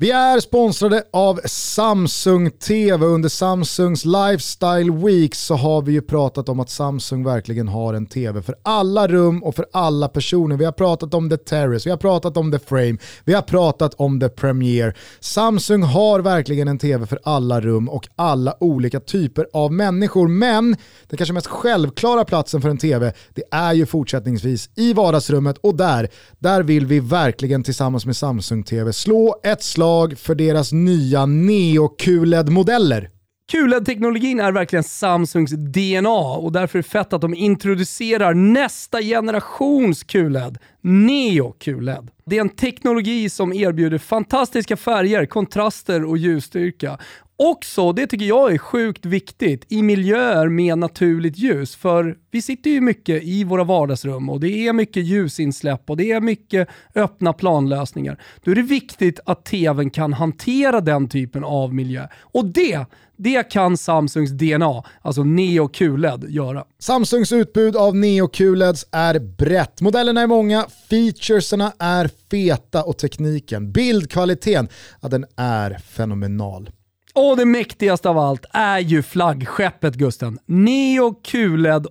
Vi är sponsrade av Samsung TV. Under Samsungs Lifestyle Week så har vi ju pratat om att Samsung verkligen har en TV för alla rum och för alla personer. Vi har pratat om The Terrace, vi har pratat om The Frame, vi har pratat om The Premiere. Samsung har verkligen en TV för alla rum och alla olika typer av människor. Men den kanske mest självklara platsen för en TV, det är ju fortsättningsvis i vardagsrummet och där, där vill vi verkligen tillsammans med Samsung TV slå ett slag slag för deras nya Neo QLED-modeller. QLED-teknologin är verkligen Samsungs DNA och därför är det fett att de introducerar nästa generations QLED, Neo QLED. Det är en teknologi som erbjuder fantastiska färger, kontraster och ljusstyrka. Också, det tycker jag är sjukt viktigt, i miljöer med naturligt ljus. För vi sitter ju mycket i våra vardagsrum och det är mycket ljusinsläpp och det är mycket öppna planlösningar. Då är det viktigt att tvn kan hantera den typen av miljö. Och det, det kan Samsungs DNA, alltså Neo QLED, göra. Samsungs utbud av Neo QLEDs är brett. Modellerna är många, featureserna är feta och tekniken, bildkvaliteten, ja, den är fenomenal. Och det mäktigaste av allt är ju flaggskeppet Gusten. Neo QLED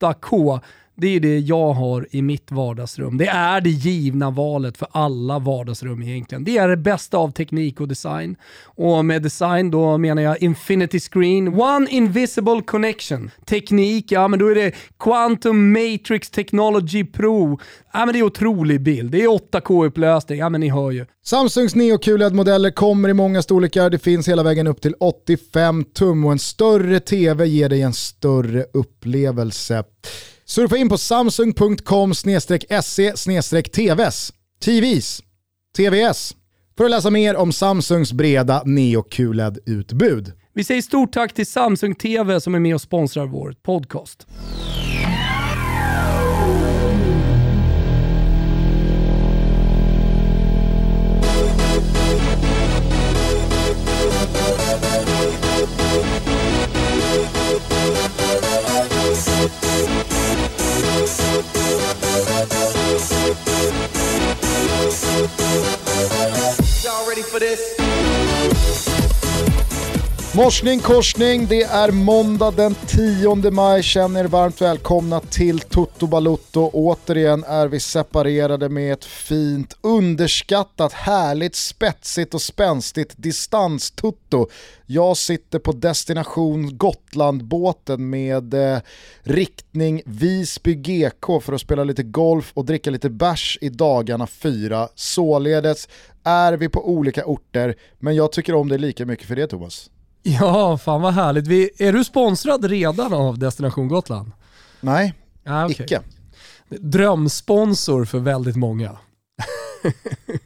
8K det är det jag har i mitt vardagsrum. Det är det givna valet för alla vardagsrum egentligen. Det är det bästa av teknik och design. Och med design då menar jag Infinity Screen, One Invisible Connection. Teknik, ja men då är det Quantum Matrix Technology Pro. Ja men det är otrolig bild. Det är 8K-upplösning, ja men ni hör ju. Samsungs Neo QLED-modeller kommer i många storlekar. Det finns hela vägen upp till 85 tum och en större TV ger dig en större upplevelse. Surfa in på samsung.com se tvs, TVs, TVS för att läsa mer om Samsungs breda Neo QLED-utbud. Vi säger stort tack till Samsung TV som är med och sponsrar vår podcast. Morsning korsning, det är måndag den 10 maj. Känner er varmt välkomna till Toto Balutto. Återigen är vi separerade med ett fint, underskattat, härligt, spetsigt och spänstigt distanstutto. Jag sitter på destination Gotlandbåten med eh, riktning Visby GK för att spela lite golf och dricka lite bärs i dagarna fyra. Således är vi på olika orter, men jag tycker om det lika mycket för det Thomas. Ja, fan vad härligt. Vi, är du sponsrad redan av Destination Gotland? Nej, ah, okay. icke. Drömsponsor för väldigt många.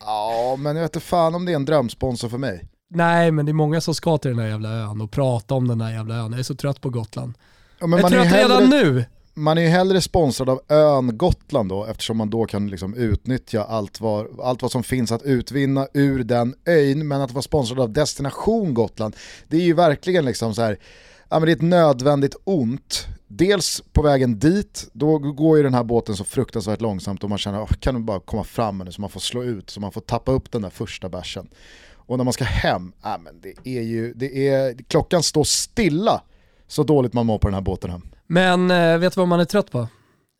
ja, men jag vet inte fan om det är en drömsponsor för mig. Nej, men det är många som ska till den här jävla ön och prata om den här jävla ön. Jag är så trött på Gotland. Ja, jag är trött är hellre... redan nu man är ju hellre sponsrad av ön Gotland då eftersom man då kan liksom utnyttja allt vad, allt vad som finns att utvinna ur den ön. Men att vara sponsrad av Destination Gotland, det är ju verkligen liksom så här, ja, men det är ett nödvändigt ont. Dels på vägen dit, då går ju den här båten så fruktansvärt långsamt och man känner, oh, kan du bara komma fram nu så man får slå ut, så man får tappa upp den där första bärsen. Och när man ska hem, ja, men det är ju, det är, klockan står stilla så dåligt man mår på den här båten hem. Men eh, vet du vad man är trött på?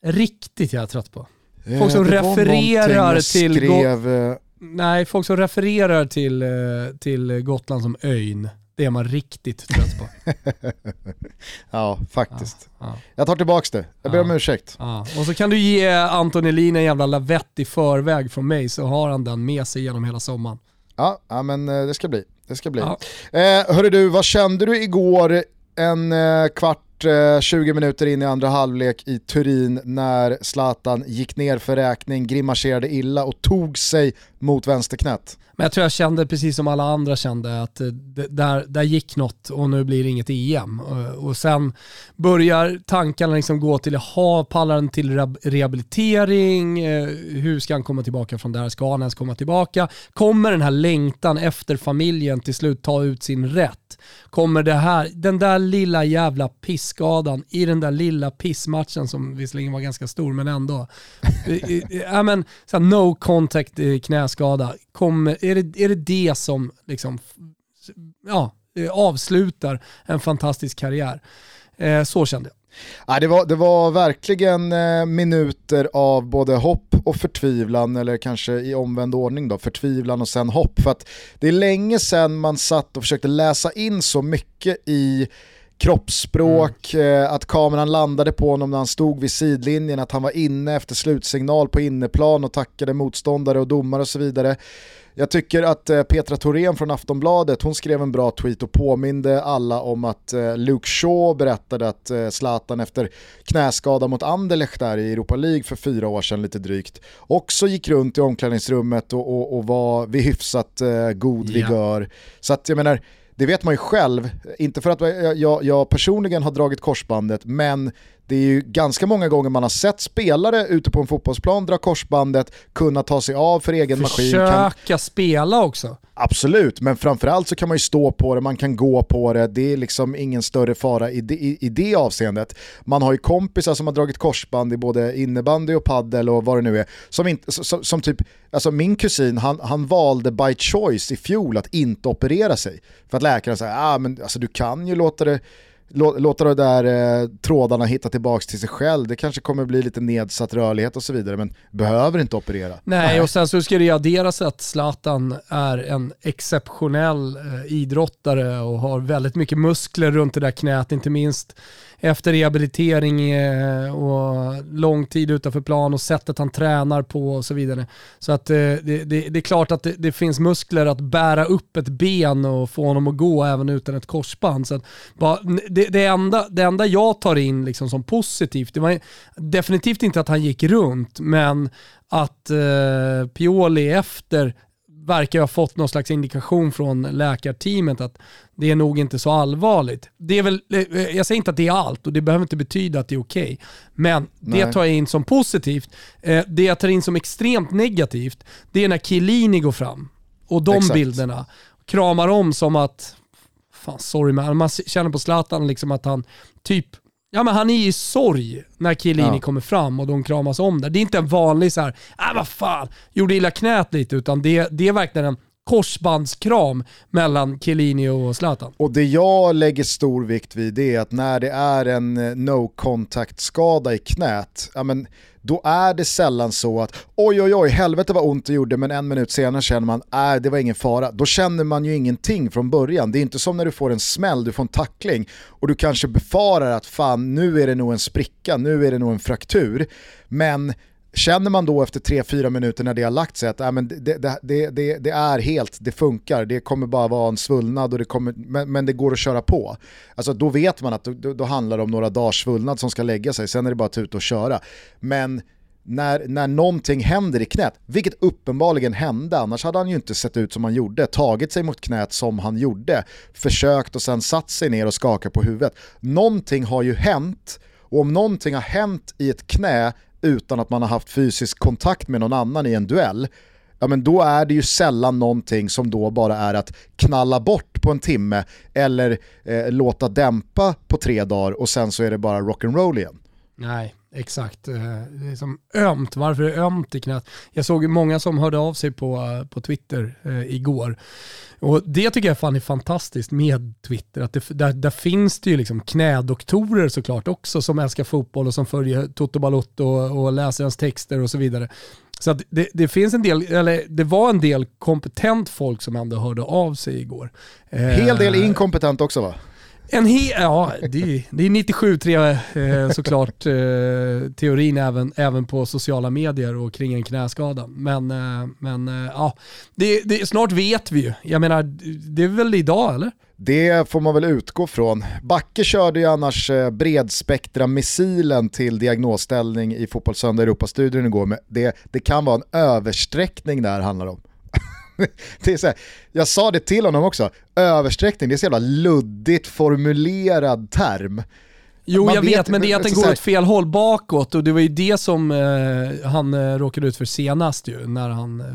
Riktigt jag är trött på. Eh, folk som refererar till... Skrev, eh, Nej, folk som refererar till, till Gotland som ön. Det är man riktigt trött på. ja, faktiskt. Ja, ja. Jag tar tillbaka det. Jag ber ja, om ursäkt. Ja. Och så kan du ge Anton Elin en jävla lavett i förväg från mig så har han den med sig genom hela sommaren. Ja, ja men det ska bli. Det ska bli. Ja. Eh, hörru du, vad kände du igår en eh, kvart 20 eh, minuter in i andra halvlek i Turin när Zlatan gick ner för räkning, grimaserade illa och tog sig mot vänsterknät. Men jag tror jag kände precis som alla andra kände att där, där gick något och nu blir det inget EM. Och sen börjar tankarna liksom gå till, ha pallar han till rehabilitering? Eh, hur ska han komma tillbaka från där? Ska han ens komma tillbaka? Kommer den här längtan efter familjen till slut ta ut sin rätt? Kommer det här, den där lilla jävla pissskadan i den där lilla pissmatchen som visserligen var ganska stor men ändå. ja, men, så no contact knäskada kommer, är, det, är det det som liksom, ja, avslutar en fantastisk karriär? Eh, så kände jag. Ja, det, var, det var verkligen eh, minuter av både hopp och förtvivlan, eller kanske i omvänd ordning då, förtvivlan och sen hopp. För att det är länge sedan man satt och försökte läsa in så mycket i kroppsspråk, mm. eh, att kameran landade på honom när han stod vid sidlinjen, att han var inne efter slutsignal på inneplan och tackade motståndare och domare och så vidare. Jag tycker att eh, Petra Thorén från Aftonbladet, hon skrev en bra tweet och påminde alla om att eh, Luke Shaw berättade att eh, Zlatan efter knäskada mot Anderlecht där i Europa League för fyra år sedan lite drygt, också gick runt i omklädningsrummet och, och, och var vid hyfsat god vigör. Yeah. Så att jag menar, det vet man ju själv, inte för att jag, jag, personligen har dragit korsbandet, men det är ju ganska många gånger man har sett spelare ute på en fotbollsplan dra korsbandet, kunna ta sig av för egen maskin. Försöka kan... spela också. Absolut, men framförallt så kan man ju stå på det, man kan gå på det, det är liksom ingen större fara i det, i, i det avseendet. Man har ju kompisar som har dragit korsband i både innebandy och paddel och vad det nu är, som, inte, som, som typ, alltså min kusin han, han valde by choice i fjol att inte operera sig. För att läkaren säger, ah, men alltså, du kan ju låta det låta de där eh, trådarna hitta tillbaka till sig själv. Det kanske kommer bli lite nedsatt rörlighet och så vidare, men behöver inte operera. Nej, och sen så ska det adderas att Zlatan är en exceptionell eh, idrottare och har väldigt mycket muskler runt det där knät, inte minst efter rehabilitering eh, och lång tid utanför plan och sättet han tränar på och så vidare. Så att eh, det, det, det är klart att det, det, finns muskler att bära upp ett ben och få honom att gå även utan ett korsband. Så bara, det, det, enda, det enda jag tar in liksom som positivt, det var definitivt inte att han gick runt, men att eh, Pioli efter verkar ha fått någon slags indikation från läkarteamet att det är nog inte så allvarligt. Det är väl, eh, jag säger inte att det är allt och det behöver inte betyda att det är okej. Okay. Men Nej. det tar jag in som positivt. Eh, det jag tar in som extremt negativt, det är när Chiellini går fram och de Exakt. bilderna kramar om som att, fan sorry man, man känner på Zlatan liksom att han typ Ja men han är i sorg när Chiellini ja. kommer fram och de kramas om där. Det är inte en vanlig så här, äh vad fan, gjorde illa knät lite, utan det, det är verkligen en korsbandskram mellan Chiellini och Zlatan. Och det jag lägger stor vikt vid är att när det är en eh, no contact skada i knät, ja men då är det sällan så att oj oj oj, helvete vad ont det gjorde men en minut senare känner man att äh, det var ingen fara. Då känner man ju ingenting från början. Det är inte som när du får en smäll, du får en tackling och du kanske befarar att fan nu är det nog en spricka, nu är det nog en fraktur. Men Känner man då efter 3-4 minuter när det har lagt sig att äh, men det, det, det, det, är helt, det funkar, det kommer bara vara en svullnad och det kommer, men, men det går att köra på. Alltså då vet man att då, då handlar det om några dagars svullnad som ska lägga sig, sen är det bara att ut och köra. Men när, när någonting händer i knät, vilket uppenbarligen hände, annars hade han ju inte sett ut som han gjorde, tagit sig mot knät som han gjorde, försökt och sen satt sig ner och skakat på huvudet. Någonting har ju hänt och om någonting har hänt i ett knä utan att man har haft fysisk kontakt med någon annan i en duell, ja men då är det ju sällan någonting som då bara är att knalla bort på en timme eller eh, låta dämpa på tre dagar och sen så är det bara rock'n'roll igen. Nej, exakt. Eh, det är som ömt. Varför är det ömt i knät? Jag såg många som hörde av sig på, eh, på Twitter eh, igår och det tycker jag fan är fantastiskt med Twitter. Att det, där, där finns det ju liksom knädoktorer såklart också som älskar fotboll och som följer Toto Balotto och, och läser hans texter och så vidare. Så det, det, finns en del, eller det var en del kompetent folk som ändå hörde av sig igår. Hel del eh, inkompetent också va? En he ja, det, det är 97-3 eh, såklart eh, teorin även, även på sociala medier och kring en knäskada. Men, eh, men eh, ja, det, det, snart vet vi ju. Jag menar, det är väl idag eller? Det får man väl utgå från. Backe körde ju annars eh, bredspektra-missilen till diagnosställning i Fotbollssöndag Europa-studion igår. Men det, det kan vara en översträckning där handlar om. det är så här, jag sa det till honom också, översträckning, det är så jävla luddigt formulerad term. Jo Man jag vet, vet, men det är att den går åt fel håll bakåt och det var ju det som eh, han eh, råkade ut för senast ju, när han, eh,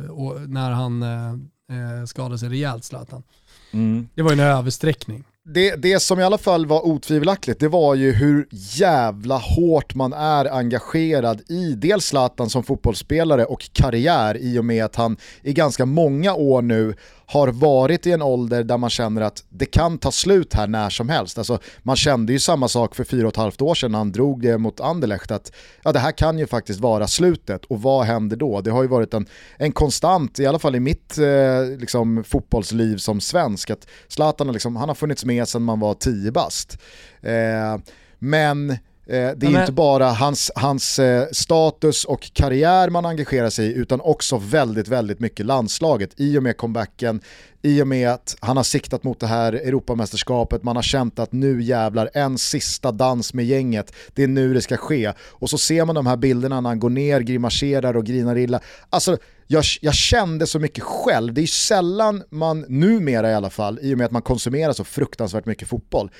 när han eh, eh, skadade sig rejält Zlatan. Mm. Det var ju en översträckning det, det som i alla fall var otvivelaktigt, det var ju hur jävla hårt man är engagerad i dels Zlatan som fotbollsspelare och karriär i och med att han i ganska många år nu har varit i en ålder där man känner att det kan ta slut här när som helst. Alltså, man kände ju samma sak för fyra och ett halvt år sedan när han drog det mot Anderlecht att ja, det här kan ju faktiskt vara slutet och vad händer då? Det har ju varit en, en konstant, i alla fall i mitt eh, liksom, fotbollsliv som svensk, att Zlatan liksom, han har funnits med sedan man var tio bast. Eh, men det är ju inte bara hans, hans eh, status och karriär man engagerar sig i utan också väldigt, väldigt mycket landslaget i och med comebacken, i och med att han har siktat mot det här Europamästerskapet, man har känt att nu jävlar en sista dans med gänget, det är nu det ska ske. Och så ser man de här bilderna när han går ner, grimaserar och grinar illa. Alltså jag, jag kände så mycket själv, det är sällan man, numera i alla fall, i och med att man konsumerar så fruktansvärt mycket fotboll,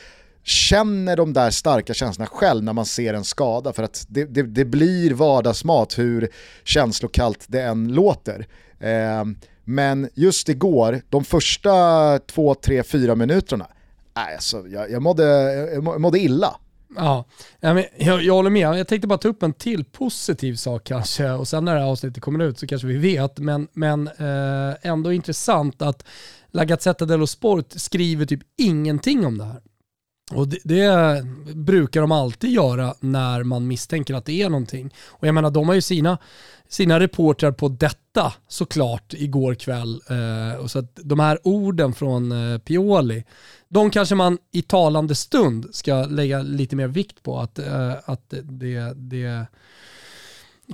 känner de där starka känslorna själv när man ser en skada för att det, det, det blir vardagsmat hur känslokallt det än låter. Eh, men just igår, de första två, tre, fyra minuterna, alltså, jag, jag, mådde, jag mådde illa. Ja, jag, jag håller med. Jag tänkte bara ta upp en till positiv sak kanske och sen när det här avsnittet kommer ut så kanske vi vet, men, men eh, ändå intressant att La Gazzetta dello Sport skriver typ ingenting om det här. Och det, det, brukar de alltid göra när man misstänker att det är någonting. Och jag menar, de har ju sina, sina reportrar på detta såklart igår kväll. Eh, och så att de här orden från eh, Pioli, de kanske man i talande stund ska lägga lite mer vikt på. Att, eh, att det, det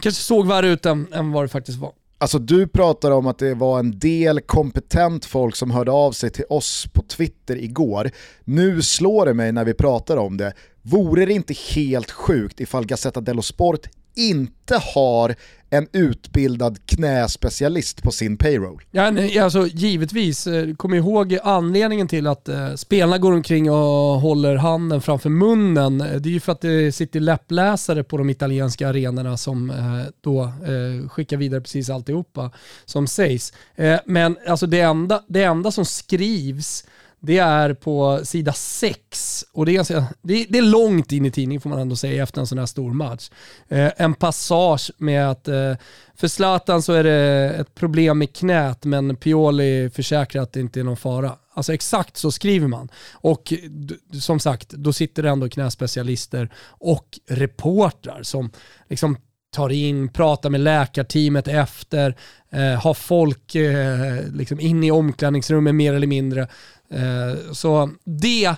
kanske såg värre ut än, än vad det faktiskt var. Alltså du pratar om att det var en del kompetent folk som hörde av sig till oss på Twitter igår. Nu slår det mig när vi pratar om det, vore det inte helt sjukt ifall Gazzetta dello Sport inte har en utbildad knäspecialist på sin payroll. Ja, nej, alltså, givetvis, eh, kom ihåg anledningen till att eh, spelarna går omkring och håller handen framför munnen. Eh, det är ju för att det sitter läppläsare på de italienska arenorna som eh, då eh, skickar vidare precis alltihopa som sägs. Eh, men alltså det enda, det enda som skrivs det är på sida 6 och det är, ganska, det, är, det är långt in i tidningen får man ändå säga efter en sån här stor match. Eh, en passage med att eh, för Zlatan så är det ett problem med knät men Pioli försäkrar att det inte är någon fara. Alltså exakt så skriver man. Och som sagt, då sitter det ändå knäspecialister och reportrar som liksom tar in, pratar med läkarteamet efter, eh, har folk eh, liksom in i omklädningsrummet mer eller mindre så det, eh,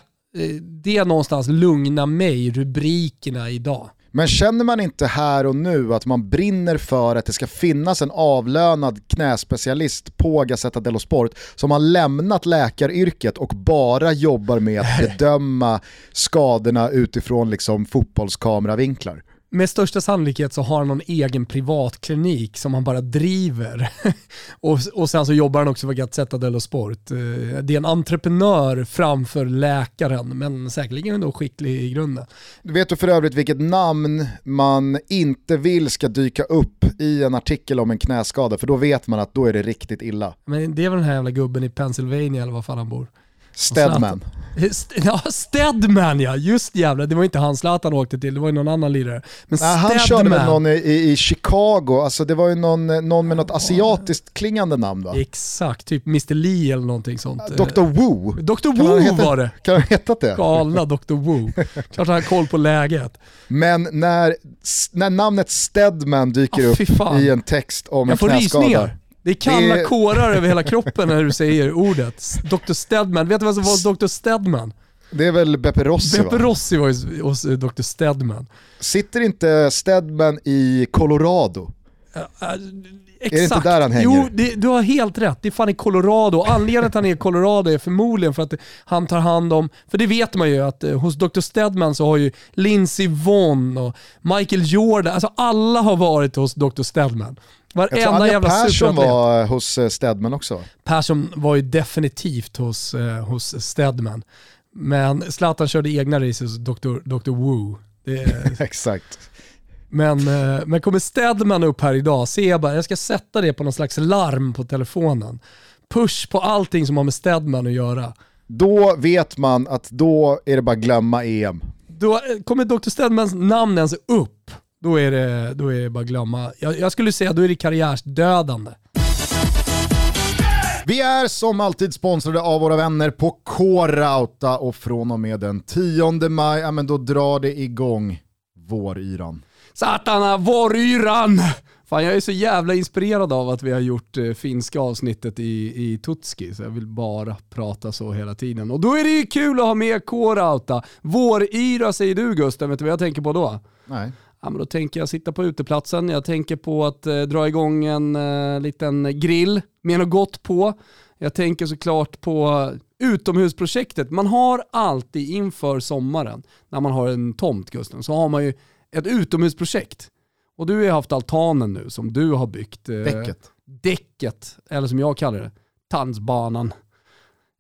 det någonstans lugnar mig, rubrikerna idag. Men känner man inte här och nu att man brinner för att det ska finnas en avlönad knäspecialist på Gazzetta dello Sport som har lämnat läkaryrket och bara jobbar med att bedöma skadorna utifrån liksom fotbollskameravinklar? Med största sannolikhet så har han någon egen privatklinik som han bara driver. och, och sen så jobbar han också för Gazzetta dello Sport. Eh, det är en entreprenör framför läkaren, men säkerligen ändå skicklig i grunden. Vet du för övrigt vilket namn man inte vill ska dyka upp i en artikel om en knäskada? För då vet man att då är det riktigt illa. Men det är väl den här jävla gubben i Pennsylvania eller var fan han bor? Stedman. Ja, Stedman ja, just jävlar. Det var inte han Zlatan åkte till, det var ju någon annan lirare. Men Nej, han körde väl någon i, i, Chicago, alltså det var ju någon, någon med något asiatiskt klingande namn va? Exakt, typ Mr Lee eller någonting sånt. Dr Wu. Dr Wu heta, var det. Kan han heta det? Galna Dr Wu. Klart han har koll på läget. Men när, när namnet Stedman dyker oh, upp i en text om Jag en knäskada. Jag får rysningar. Det är kalla det... kårar över hela kroppen när du säger ordet. Dr. Stedman, vet du vad som var Dr. Stedman? Det är väl Beppe Rossi Beppe va? Rossi var hos Dr. Stedman. Sitter inte Stedman i Colorado? Uh, uh, Exakt. Är det inte där han hänger? Jo, det, du har helt rätt. Det är fan i Colorado. Anledningen att han är i Colorado är förmodligen för att han tar hand om, för det vet man ju att eh, hos Dr. Stedman så har ju Lindsey Vonn och Michael Jordan, alltså alla har varit hos Dr. Stedman. Varenda jävla Persson var hos eh, Stedman också. Persson var ju definitivt hos, eh, hos Stedman. Men Zlatan körde egna race hos Dr. Dr. Wu. Exakt. Men, eh, men kommer Stedman upp här idag, ser jag bara, jag ska sätta det på någon slags larm på telefonen. Push på allting som har med Stedman att göra. då vet man att då är det bara glömma EM. Då eh, kommer Dr. Stedmans namn ens upp, då är det, då är det bara glömma. Jag, jag skulle säga då är det karriärsdödande. Vi är som alltid sponsrade av våra vänner på K-Rauta och från och med den 10 maj, ja men då drar det igång våryran. Satana, våryran! Fan jag är så jävla inspirerad av att vi har gjort eh, finska avsnittet i, i Tutski, så jag vill bara prata så hela tiden. Och då är det ju kul att ha med K-Rauta. Våryra säger du Gusten, vet du vad jag tänker på då? Nej. Ja, men då tänker jag sitta på uteplatsen, jag tänker på att eh, dra igång en eh, liten grill med något gott på. Jag tänker såklart på utomhusprojektet. Man har alltid inför sommaren, när man har en tomt Gusten, så har man ju ett utomhusprojekt. Och du har haft altanen nu som du har byggt. Eh, Däcket. Däcket, eller som jag kallar det, tandsbanan.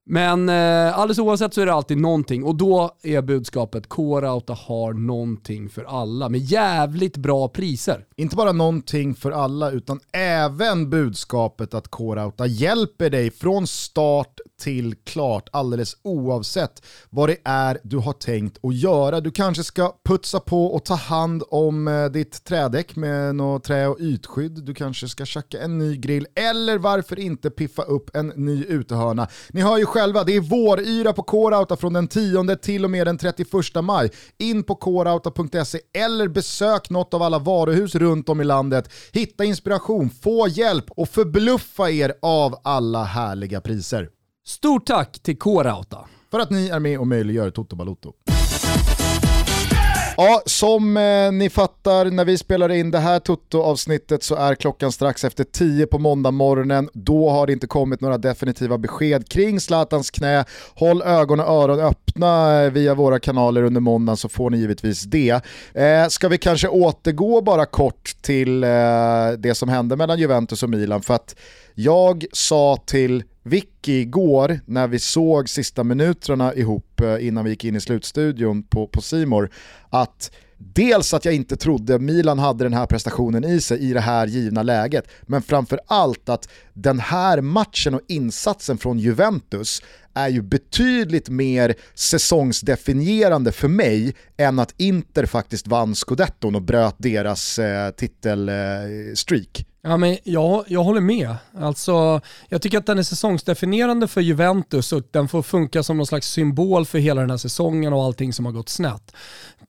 Men eh, alldeles oavsett så är det alltid någonting och då är budskapet K-Rauta har någonting för alla med jävligt bra priser. Inte bara någonting för alla utan även budskapet att K-Rauta hjälper dig från start till klart alldeles oavsett vad det är du har tänkt att göra. Du kanske ska putsa på och ta hand om eh, ditt trädäck med något trä och ytskydd. Du kanske ska tjacka en ny grill eller varför inte piffa upp en ny utehörna. Ni hör ju själva, det är våryra på K-Rauta från den 10 till och med den 31 maj. In på krauta.se eller besök något av alla varuhus runt om i landet. Hitta inspiration, få hjälp och förbluffa er av alla härliga priser. Stort tack till K-Rauta. För att ni är med och möjliggör Toto Balotto. Ja, som eh, ni fattar när vi spelar in det här Toto-avsnittet så är klockan strax efter 10 på måndag morgonen. Då har det inte kommit några definitiva besked kring Zlatans knä. Håll ögon och öron öppna eh, via våra kanaler under måndagen så får ni givetvis det. Eh, ska vi kanske återgå bara kort till eh, det som hände mellan Juventus och Milan för att jag sa till Vicky igår när vi såg sista minuterna ihop eh, innan vi gick in i slutstudion på, på Simor att dels att jag inte trodde Milan hade den här prestationen i sig i det här givna läget, men framför allt att den här matchen och insatsen från Juventus är ju betydligt mer säsongsdefinierande för mig än att Inter faktiskt vann scudetton och bröt deras eh, titelstreak. Ja, men jag, jag håller med. Alltså, jag tycker att den är säsongsdefinierande för Juventus och den får funka som någon slags symbol för hela den här säsongen och allting som har gått snett.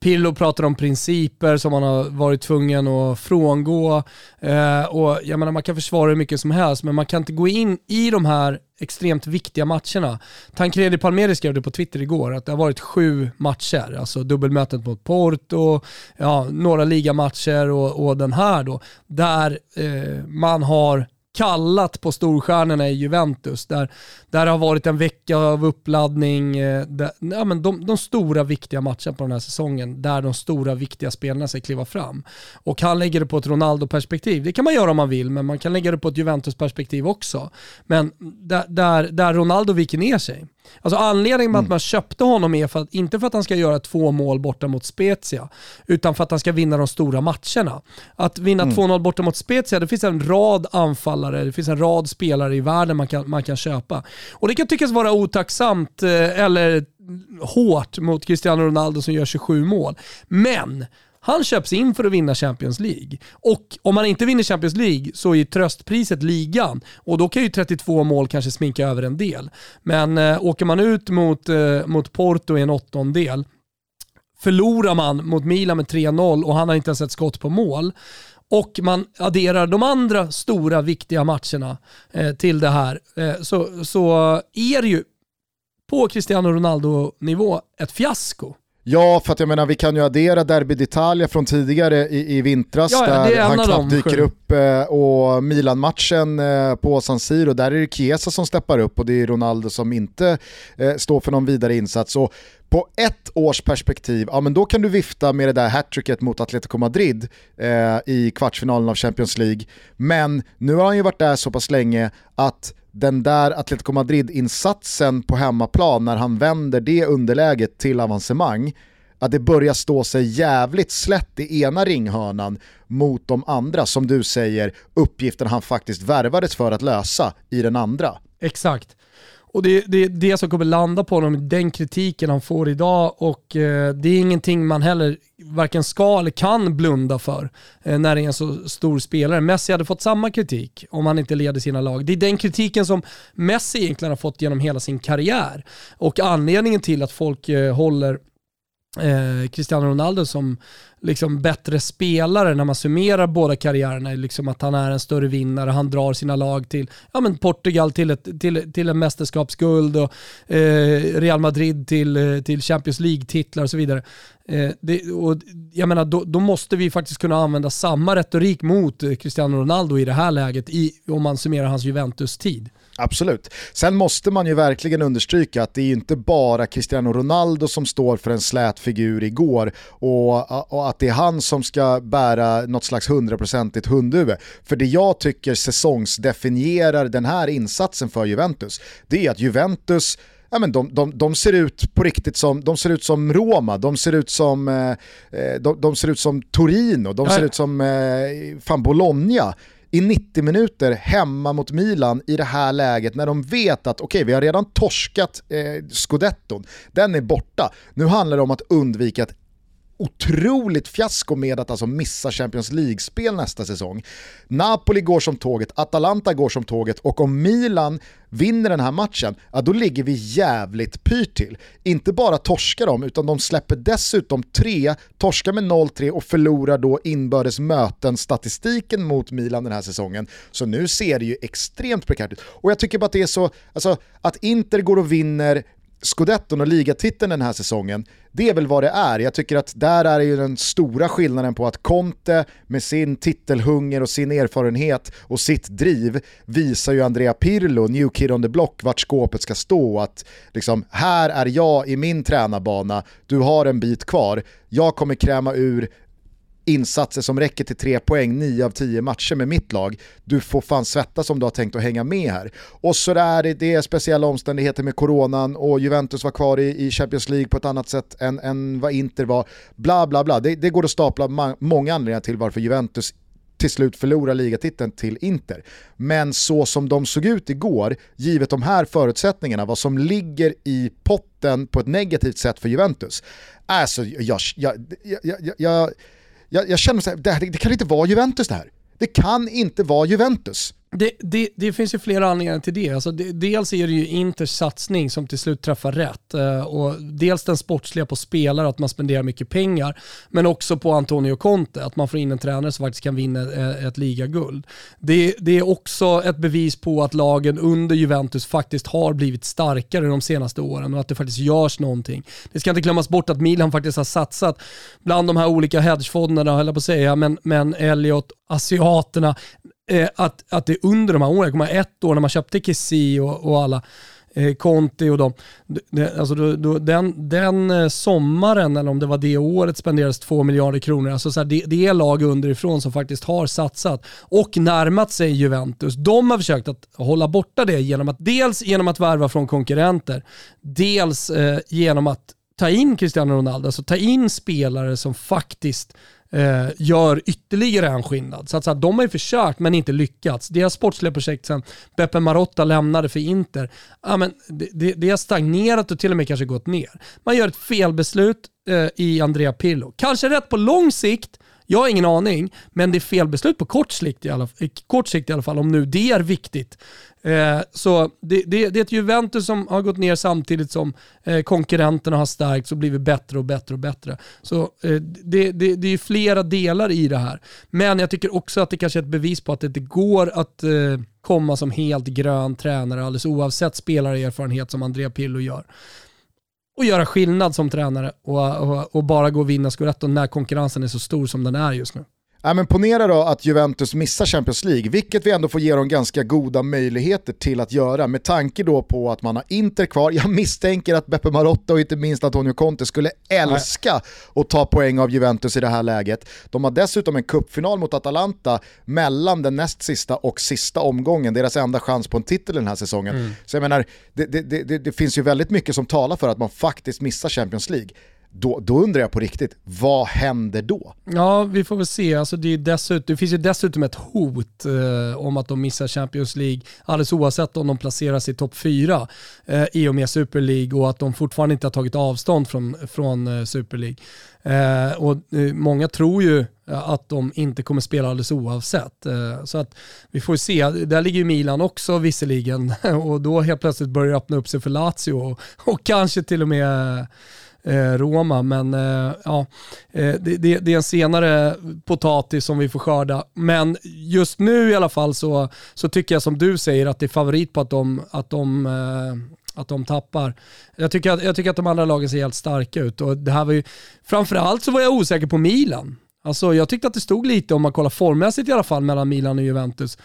Pirlo pratar om principer som man har varit tvungen att frångå. Eh, och jag menar, man kan försvara hur mycket som helst, men man kan inte gå in i de här extremt viktiga matcherna. Tancredi Palmeri skrev det på Twitter igår, att det har varit sju matcher, alltså dubbelmötet mot Porto, ja, några ligamatcher och, och den här då, där eh, man har kallat på storstjärnorna i Juventus. Där, där det har varit en vecka av uppladdning, eh, där, ja, men de, de, stora viktiga matcherna på den här säsongen, där de stora viktiga spelarna ska kliva fram. Och han lägger det på ett Ronaldo-perspektiv. Det kan man göra om man vill, men man kan lägga det på ett Juventus-perspektiv också. Men där, där, där Ronaldo viker ner sig. Alltså anledningen med mm. att man köpte honom är för att, inte för att han ska göra två mål borta mot Spezia, utan för att han ska vinna de stora matcherna. Att vinna mm. 2-0 borta mot Spezia, det finns en rad anfallare, det finns en rad spelare i världen man kan, man kan köpa. Och det kan tyckas vara otacksamt eh, eller hårt mot Cristiano Ronaldo som gör 27 mål. Men han köps in för att vinna Champions League. Och om han inte vinner Champions League så är tröstpriset ligan. Och då kan ju 32 mål kanske sminka över en del. Men eh, åker man ut mot, eh, mot Porto i en åttondel, förlorar man mot Milan med 3-0 och han har inte ens ett skott på mål och man adderar de andra stora viktiga matcherna eh, till det här eh, så, så är det ju på Cristiano Ronaldo-nivå ett fiasko. Ja, för att jag menar vi kan ju addera Derby d'Italia från tidigare i, i vintras ja, där han knappt dyker upp eh, och Milan-matchen eh, på San Siro, där är det Chiesa som steppar upp och det är Ronaldo som inte eh, står för någon vidare insats. Och på ett års perspektiv, ja men då kan du vifta med det där hattricket mot Atletico Madrid eh, i kvartsfinalen av Champions League. Men nu har han ju varit där så pass länge att den där Atletico Madrid-insatsen på hemmaplan när han vänder det underläget till avancemang, att det börjar stå sig jävligt slätt i ena ringhörnan mot de andra, som du säger, uppgiften han faktiskt värvades för att lösa i den andra. Exakt. Och det, det är det som kommer landa på honom, den kritiken han får idag och eh, det är ingenting man heller varken ska eller kan blunda för eh, när det är en så stor spelare. Messi hade fått samma kritik om han inte leder sina lag. Det är den kritiken som Messi egentligen har fått genom hela sin karriär och anledningen till att folk eh, håller eh, Cristiano Ronaldo som liksom bättre spelare när man summerar båda karriärerna. Liksom att han är en större vinnare, han drar sina lag till ja, men Portugal till, ett, till, till en mästerskapsguld och eh, Real Madrid till, eh, till Champions League-titlar och så vidare. Eh, det, och jag menar, då, då, måste vi faktiskt kunna använda samma retorik mot eh, Cristiano Ronaldo i det här läget i, om man summerar hans Juventus-tid. Absolut. Sen måste man ju verkligen understryka att det är inte bara Cristiano Ronaldo som står för en slät figur igår och, och att det är han som ska bära något slags hundraprocentigt hundhuvud. För det jag tycker säsongsdefinierar den här insatsen för Juventus, det är att Juventus ja, men de, de, de, ser ut på riktigt som, de ser ut som Roma, de ser ut som, eh, eh de, de, ser ut som Torino, de ser ut som eh, fan Bologna i 90 minuter hemma mot Milan i det här läget när de vet att okej, okay, vi har redan torskat eh, scudetton, den är borta. Nu handlar det om att undvika ett otroligt fiasko med att alltså missa Champions League-spel nästa säsong. Napoli går som tåget, Atalanta går som tåget och om Milan vinner den här matchen, ja då ligger vi jävligt pyrt till. Inte bara torskar de, utan de släpper dessutom tre, torskar med 0-3 och förlorar då inbördes möten-statistiken mot Milan den här säsongen. Så nu ser det ju extremt prekärt ut. Och jag tycker bara att det är så, alltså att Inter går och vinner scudetton och ligatiteln den här säsongen, det är väl vad det är. Jag tycker att där är ju den stora skillnaden på att Conte med sin titelhunger och sin erfarenhet och sitt driv visar ju Andrea Pirlo, new kid on the block, vart skåpet ska stå. Att liksom, här är jag i min tränarbana, du har en bit kvar, jag kommer kräma ur insatser som räcker till tre poäng 9 av 10 matcher med mitt lag. Du får fan svettas om du har tänkt att hänga med här. Och så där, det är speciella omständigheter med coronan och Juventus var kvar i, i Champions League på ett annat sätt än, än vad Inter var. Bla bla bla, det, det går att stapla många anledningar till varför Juventus till slut förlorar ligatiteln till Inter. Men så som de såg ut igår, givet de här förutsättningarna, vad som ligger i potten på ett negativt sätt för Juventus, alltså jag, jag, jag, jag jag, jag känner att det, det kan inte vara Juventus det här. Det kan inte vara Juventus. Det, det, det, finns ju flera anledningar till det. Alltså det. Dels är det ju Inters satsning som till slut träffar rätt. Eh, och dels den sportsliga på spelare, att man spenderar mycket pengar. Men också på Antonio Conte, att man får in en tränare som faktiskt kan vinna eh, ett ligaguld. Det, det är också ett bevis på att lagen under Juventus faktiskt har blivit starkare de senaste åren och att det faktiskt görs någonting. Det ska inte glömmas bort att Milan faktiskt har satsat bland de här olika hedgefonderna, höll jag på att säga, men, men Elliot, asiaterna, eh, att, att det under de här åren, jag kommer ett år när man köpte Kessie och, och alla, eh, Conti och dem. Det, alltså då, då, den, den eh, sommaren, eller om det var det året, spenderades två miljarder kronor. Alltså så här, det, det är lag underifrån som faktiskt har satsat och närmat sig Juventus. De har försökt att hålla borta det genom att dels genom att värva från konkurrenter, dels eh, genom att ta in Cristiano Ronaldo, alltså ta in spelare som faktiskt eh, gör ytterligare en skillnad. Så att, så att de har ju försökt men inte lyckats. Deras sportsliga projekt sen Beppe Marotta lämnade för Inter, ja, men det, det, det har stagnerat och till och med kanske gått ner. Man gör ett felbeslut eh, i Andrea Pirlo. Kanske rätt på lång sikt, jag har ingen aning, men det är felbeslut på kort sikt i alla, kort sikt i alla fall, om nu det är viktigt. Eh, så det, det, det, är ett Juventus som har gått ner samtidigt som eh, konkurrenterna har stärkts och blivit bättre och bättre och bättre. Så eh, det, det, det är flera delar i det här. Men jag tycker också att det kanske är ett bevis på att det inte går att eh, komma som helt grön tränare alldeles oavsett spelarerfarenhet som Andrea Pillo gör och göra skillnad som tränare och, och, och bara gå och vinna scudetton när konkurrensen är så stor som den är just nu. Ja, men ponera då att Juventus missar Champions League, vilket vi ändå får ge dem ganska goda möjligheter till att göra med tanke då på att man har Inter kvar. Jag misstänker att Beppe Marotta och inte minst Antonio Conte skulle älska att ta poäng av Juventus i det här läget. De har dessutom en kuppfinal mot Atalanta mellan den näst sista och sista omgången, deras enda chans på en titel den här säsongen. Mm. Så jag menar, det, det, det, det finns ju väldigt mycket som talar för att man faktiskt missar Champions League då, då undrar jag på riktigt, vad händer då? Ja, vi får väl se. Alltså det, är dessutom, det finns ju dessutom ett hot eh, om att de missar Champions League, alldeles oavsett om de placeras i topp fyra eh, i och med Super League och att de fortfarande inte har tagit avstånd från, från eh, Super League. Eh, och eh, Många tror ju eh, att de inte kommer spela alldeles oavsett. Eh, så att vi får se. Där ligger ju Milan också visserligen och då helt plötsligt börjar det öppna upp sig för Lazio och, och kanske till och med eh, Eh, Roma. Men eh, ja, eh, det, det, det, är en senare potatis som vi får skörda. Men just nu i alla fall så, så tycker jag som du säger att det är favorit på att de, att de att de tappar. Jag tycker, att, jag tycker att de andra lagen ser helt starka ut. Och det här var ju, framförallt så var jag osäker på Milan. Alltså, jag tyckte att det stod lite, om man kollar formmässigt i alla fall, mellan Milan och Juventus.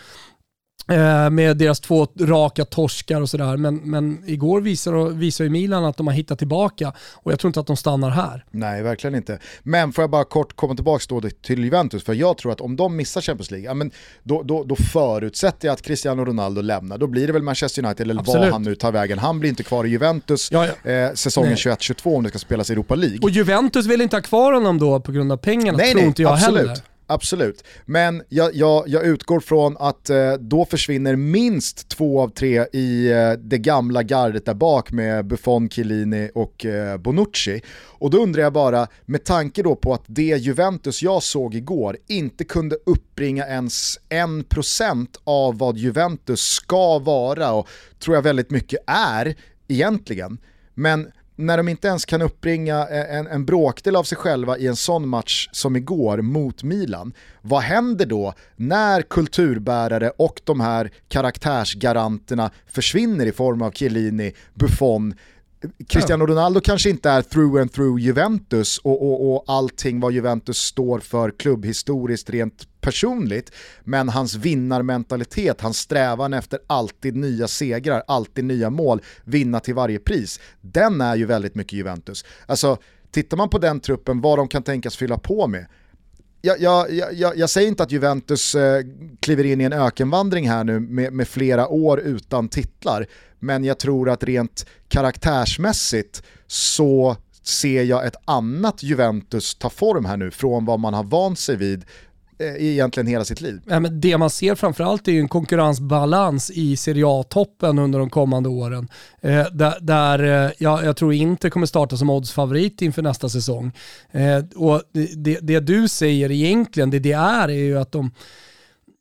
Eh, med deras två raka torskar och sådär. Men, men igår visar, visar ju Milan att de har hittat tillbaka och jag tror inte att de stannar här. Nej, verkligen inte. Men får jag bara kort komma tillbaka till Juventus, för jag tror att om de missar Champions League, ja, men då, då, då förutsätter jag att Cristiano Ronaldo lämnar. Då blir det väl Manchester United eller Absolut. vad han nu tar vägen. Han blir inte kvar i Juventus ja, ja. Eh, säsongen 21-22 om det ska spelas i Europa League. Och Juventus vill inte ha kvar honom då på grund av pengarna, nej, tror nej, inte jag absolut. heller. Absolut, men jag, jag, jag utgår från att eh, då försvinner minst två av tre i eh, det gamla gardet där bak med Buffon, Chiellini och eh, Bonucci. Och då undrar jag bara, med tanke då på att det Juventus jag såg igår inte kunde uppbringa ens en procent av vad Juventus ska vara och tror jag väldigt mycket är egentligen. Men när de inte ens kan uppbringa en, en bråkdel av sig själva i en sån match som igår mot Milan, vad händer då när kulturbärare och de här karaktärsgaranterna försvinner i form av Chiellini, Buffon, Cristiano Ronaldo kanske inte är through and through Juventus och, och, och allting vad Juventus står för klubbhistoriskt rent personligt, men hans vinnarmentalitet, hans strävan efter alltid nya segrar, alltid nya mål, vinna till varje pris, den är ju väldigt mycket Juventus. Alltså, tittar man på den truppen, vad de kan tänkas fylla på med, jag, jag, jag, jag, säger inte att Juventus eh, kliver in i en ökenvandring här nu med, med, flera år utan titlar, men jag tror att rent karaktärsmässigt så ser jag ett annat Juventus ta form här nu från vad man har vant sig vid Eh, egentligen hela sitt liv. Ja, men det man ser framförallt är ju en konkurrensbalans i Serie A-toppen under de kommande åren. Eh, där där eh, ja, jag tror inte kommer starta som oddsfavorit inför nästa säsong. Eh, och det, det, du säger egentligen, det det är, är ju att de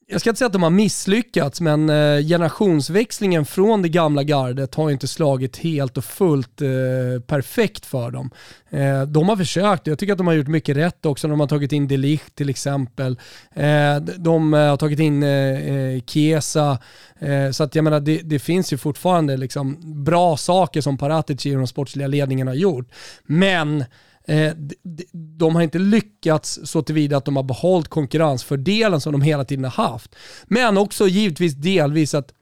jag ska inte säga att de har misslyckats, men eh, generationsväxlingen från det gamla gardet har inte slagit helt och fullt eh, perfekt för dem. Eh, de har försökt, jag tycker att de har gjort mycket rätt också. De har tagit in Delicht till exempel. Eh, de eh, har tagit in eh, eh Chiesa. så att jag menar, det, det, finns ju fortfarande liksom bra saker som Paratici och de sportsliga ledningen har gjort. Men Eh, de har inte lyckats så tillvida att de har behållit konkurrensfördelen som de hela tiden har haft. Men också givetvis delvis att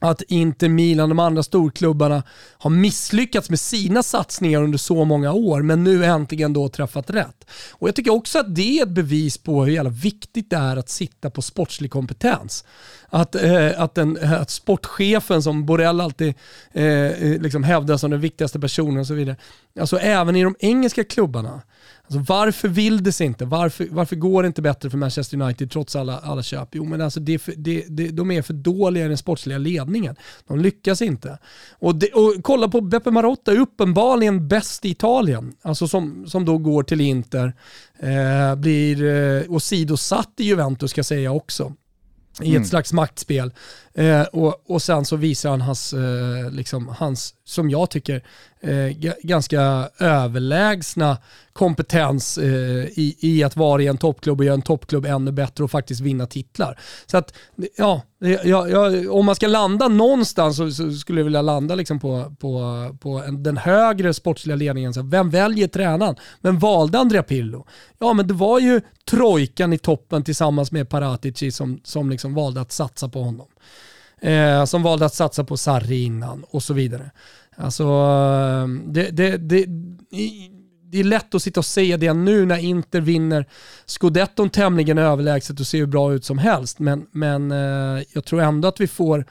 att Inter, Milan, de andra storklubbarna har misslyckats med sina satsningar under så många år, men nu äntligen då träffat rätt. Och Jag tycker också att det är ett bevis på hur jävla viktigt det är att sitta på sportslig kompetens. Att, eh, att, den, att sportchefen som Borrell alltid eh, eh liksom hävdar som den viktigaste personen och så vidare. Alltså även i de engelska klubbarna Alltså varför vill det sig inte? Varför, varför går det inte bättre för Manchester United trots alla, alla köp? Jo men alltså det, det, det, de är för dåliga i den sportsliga ledningen. De lyckas inte. Och, det, och kolla på Beppe Marotta, uppenbarligen bäst i Italien. Alltså som, som då går till Inter, eh, blir eh, åsidosatt i Juventus ska jag säga också i ett mm. slags maktspel. Eh, och, och sen så visar han hans, eh, liksom, hans som jag tycker, eh, ganska överlägsna kompetens eh, i, i att vara i en toppklubb och göra en toppklubb ännu bättre och faktiskt vinna titlar. Så att, ja, jag, jag, om man ska landa någonstans så, så, skulle jag vilja landa liksom på, på, på en, den högre sportsliga ledningen. Så vem väljer tränaren? Vem valde Andrea Pirlo? Ja, men det var ju trojkan i toppen tillsammans med Paratici som, som liksom valde att satsa på honom. Eh, som valde att satsa på Sarri innan och så vidare. Alltså, ehm, det, det, det, det är lätt att sitta och säga det nu när Inter vinner scudetton tämligen överlägset och ser hur bra ut som helst. Men, men eh, jag tror ändå att vi får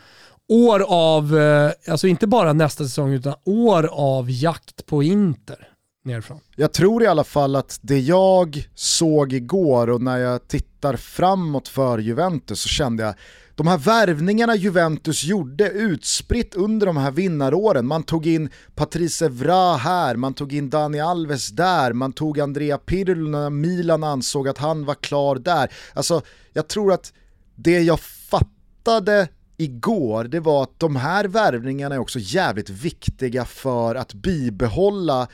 år av, eh, alltså inte bara nästa säsong, utan år av jakt på Inter nerifrån. Jag tror i alla fall att det jag såg igår och när jag tittar framåt för Juventus så kände jag de här värvningarna Juventus gjorde utspritt under de här vinnaråren, man tog in Patrice Evra här, man tog in Dani Alves där, man tog Andrea Pirlo när Milan ansåg att han var klar där. Alltså, jag tror att det jag fattade igår, det var att de här värvningarna är också jävligt viktiga för att bibehålla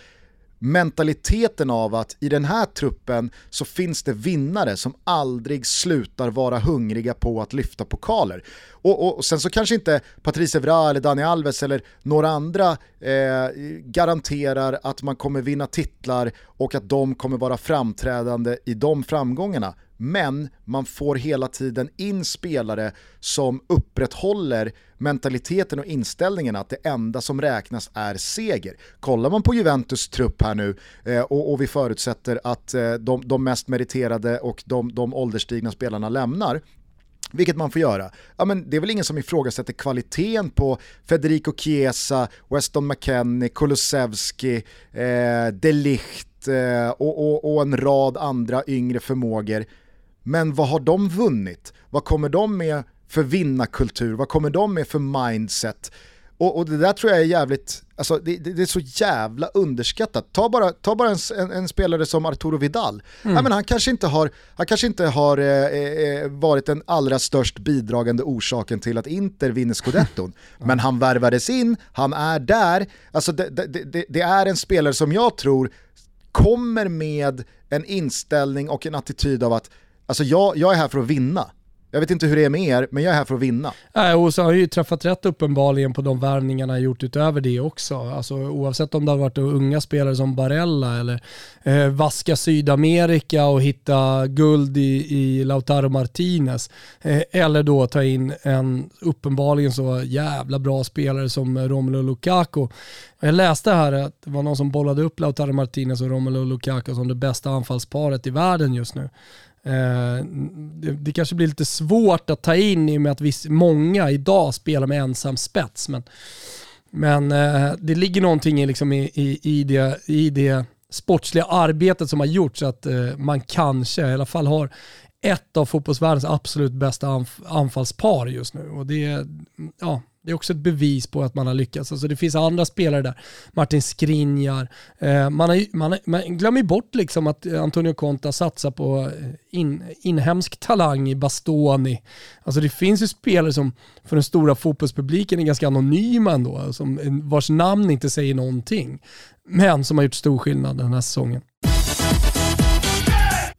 mentaliteten av att i den här truppen så finns det vinnare som aldrig slutar vara hungriga på att lyfta pokaler. Och, och, och sen så kanske inte Patrice Evra eller Dani Alves eller några andra eh, garanterar att man kommer vinna titlar och att de kommer vara framträdande i de framgångarna men man får hela tiden in spelare som upprätthåller mentaliteten och inställningen att det enda som räknas är seger. Kollar man på Juventus trupp här nu eh, och, och, vi förutsätter att eh, de, de, mest meriterade och de, de ålderstigna spelarna lämnar, vilket man får göra. Ja, men det är väl ingen som ifrågasätter kvaliteten på Federico Chiesa, Weston McKennie, Kulusevski, eh, Delicht eh, och, och, och en rad andra yngre förmågor. Men vad har de vunnit? Vad kommer de med för vinnarkultur? Vad kommer de med för mindset? Och, och det där tror jag är jävligt, alltså det, det, det, är så jävla underskattat. Ta bara, ta bara en, en, en spelare som Arturo Vidal. Mm. Ja, men han kanske inte har, han kanske inte har eh, eh, varit den allra störst bidragande orsaken till att Inter vinner scudetton. mm. Men han värvades in, han är där. Alltså det, det, det är en spelare som jag tror kommer med en inställning och en attityd av att Alltså jag, jag är här för att vinna. Jag vet inte hur det är med er, men jag är här för att vinna. Äh, och så har jag ju träffat rätt uppenbarligen på de värvningarna jag gjort utöver det också. Alltså, oavsett om det har varit unga spelare som Barella eller eh, vaska Sydamerika och hitta guld i, i Lautaro Martinez. Eh, eller då ta in en uppenbarligen så jävla bra spelare som Romelu Lukaku. Jag läste här att det var någon som bollade upp Lautaro Martinez och Romelu Lukaku som det bästa anfallsparet i världen just nu. Eh, det, det, kanske blir lite svårt att ta in i och med att viss, många idag spelar med ensam spets. Men, men eh, det ligger någonting i, liksom i, i, i, det, i det sportsliga arbetet som har gjorts så att eh, man kanske i alla fall har ett av fotbollsvärldens absolut bästa anf anfallspar just nu. Och det, ja, det är också ett bevis på att man har lyckats. Alltså det finns andra spelare där. Martin Skriniar. Eh, man, har, man, man glömmer bort liksom att eh, Antonio Conta satsar på eh, in, inhemsk talang i Bastoni. Alltså det finns ju spelare som för den stora fotbollspubliken är ganska anonyma ändå, som, vars namn inte säger någonting. Men som har gjort stor skillnad den här säsongen.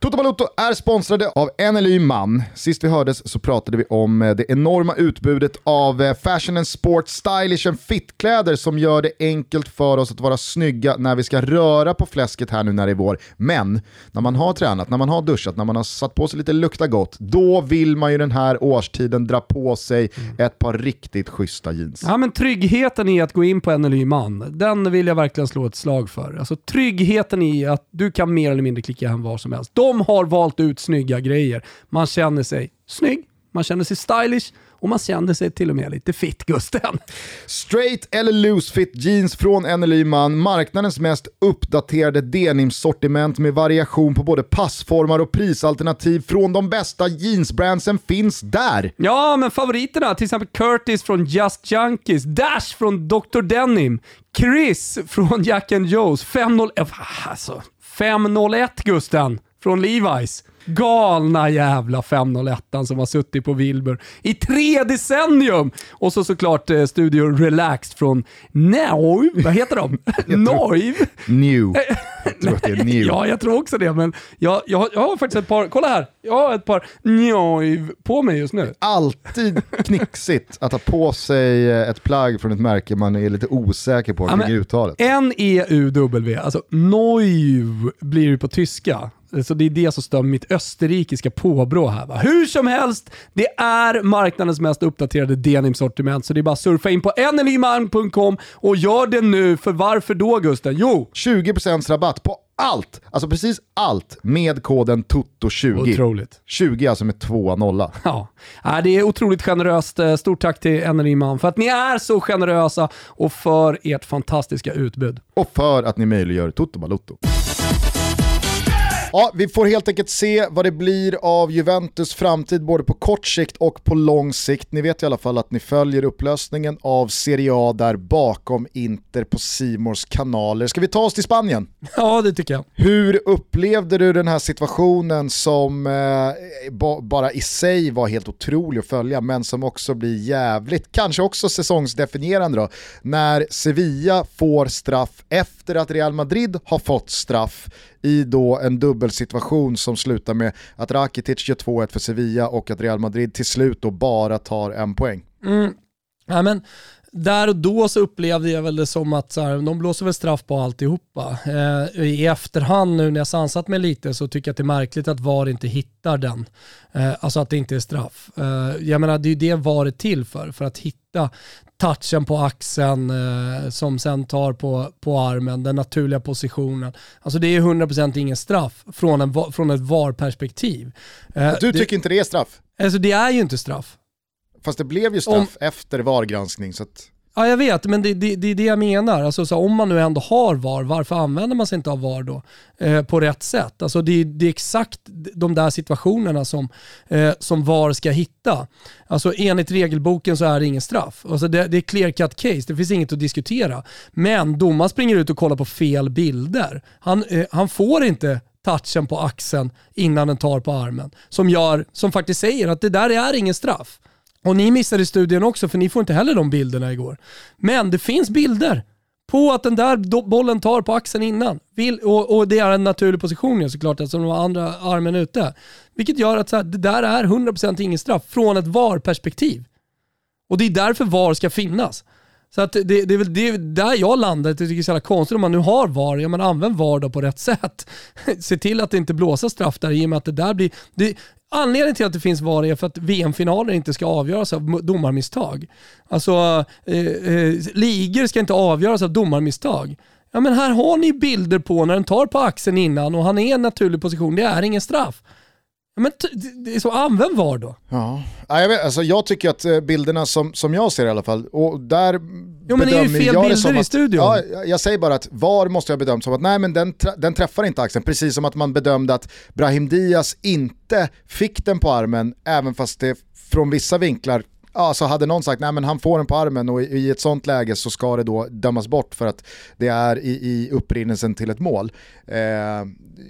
Toto Balotto är sponsrade av NLY Man. Sist vi hördes så pratade vi om eh, det enorma utbudet av eh, fashion and sport, stylish and fit-kläder som gör det enkelt för oss att vara snygga när vi ska röra på fläsket här nu när det är vår. Men när man har tränat, när man har duschat, när man har satt på sig lite lukta gott, då vill man ju den här årstiden dra på sig mm. ett par riktigt schyssta jeans. Ja men tryggheten i att gå in på NLY Man, den vill jag verkligen slå ett slag för. Alltså tryggheten i att du kan mer eller mindre klicka hem var som helst. De de har valt ut snygga grejer. Man känner sig snygg, man känner sig stylish och man känner sig till och med lite fit Gusten. Straight eller loose fit jeans från NLY Man, marknadens mest uppdaterade denimsortiment med variation på både passformar och prisalternativ från de bästa jeansbrandsen finns där. Ja, men favoriterna, till exempel Curtis från Just Junkies, Dash från Dr. Denim, Chris från Jack and Joe's, 501, alltså 501 Gusten från Levi's. Galna jävla 501 som har suttit på Wilbur i tre decennium. Och så såklart eh, Studio Relaxed från Now, vad heter de? Noiv? New. Jag tror att det är New. ja, jag tror också det. Men jag, jag, jag har faktiskt ett par, kolla här, jag har ett par Noiv på mig just nu. Alltid knixigt att ha på sig eh, ett plagg från ett märke man är lite osäker på kring ja, uttalet. N-E-U-W, alltså Noiv blir det på tyska. Så det är det som stör mitt österrikiska påbrå här. Va? Hur som helst, det är marknadens mest uppdaterade denimsortiment, så det är bara att surfa in på nlymalm.com och gör det nu, för varför då Gusten? Jo! 20% rabatt på allt, alltså precis allt med koden TOTO20. Otroligt. 20 alltså med 2 nolla. Ja, det är otroligt generöst. Eh, stort tack till Energy Man för att ni är så generösa och för ert fantastiska utbud. Och för att ni möjliggör Toto Balotto. Ja, vi får helt enkelt se vad det blir av Juventus framtid både på kort sikt och på lång sikt. Ni vet i alla fall att ni följer upplösningen av Serie A där bakom Inter på Simors kanaler. Ska vi ta oss till Spanien? Ja, det tycker jag. Hur upplevde du den här situationen som eh, bara i sig var helt otrolig att följa men som också blir jävligt, kanske också säsongsdefinierande då, när Sevilla får straff efter att Real Madrid har fått straff i då en dubbelsituation som slutar med att Rakitic gör 2-1 för Sevilla och att Real Madrid till slut då bara tar en poäng. Mm. Ja, men där och då så upplevde jag väl det som att så här, de blåser väl straff på alltihopa. Eh, I efterhand nu när jag sansat mig lite så tycker jag att det är märkligt att VAR inte hittar den. Eh, alltså att det inte är straff. Eh, jag menar det är ju det VAR är till för, för att hitta touchen på axeln eh, som sen tar på, på armen, den naturliga positionen. Alltså det är 100% ingen straff från, en, från ett VAR-perspektiv. Eh, du tycker det, inte det är straff? Alltså det är ju inte straff. Fast det blev ju straff Om, efter VAR-granskning. Så att... Ja jag vet, men det är det, det, det, jag menar. Alltså, så om man nu ändå har VAR, varför använder man sig inte av VAR då? Eh, på rätt sätt. Alltså, det, det är exakt de där situationerna som, eh, som VAR ska hitta. Alltså, enligt regelboken så är det ingen straff. Alltså, det, det är clear cut case, det finns inget att diskutera. Men domaren springer ut och kollar på fel bilder. Han, eh, han får inte touchen på axeln innan den tar på armen. Som, gör, som faktiskt säger att det där är ingen straff. Och ni missade studien också för ni får inte heller de bilderna igår. Men det finns bilder på att den där bollen tar på axeln innan. och, och, det är en naturlig position såklart eftersom de har andra armen ute. Vilket gör att så här, det där är 100% ingen straff från ett VAR-perspektiv. Och det är därför VAR ska finnas. Så att det, det är väl det, där jag landar, jag tycker det är så jävla konstigt om man nu har VAR, ja men använd VAR då på rätt sätt. Se till att det inte blåser straff där i och med att det där blir... Det, Anledningen till att det finns VAR är för att VM-finaler inte ska avgöras av domarmisstag. Alltså, eh, eh, ligor ska inte avgöras av domarmisstag. Ja men här har ni bilder på när den tar på axeln innan och han är i en naturlig position. Det är ingen straff. Men det är så, använd VAR då. Ja, jag, vet, alltså jag tycker att eh, bilderna som, som jag ser i alla fall, och där Jo men det är ju fel bilder i studion. Ja, jag säger bara att VAR måste jag bedömt som att nej men den, den träffar inte axeln, precis som att man bedömde att Brahim Diaz inte fick den på armen, även fast det från vissa vinklar ja, så hade någon sagt nej men han får den på armen och i, i, ett sånt läge så ska det då dömas bort för att det är i, i upprinnelsen till ett mål. Eh,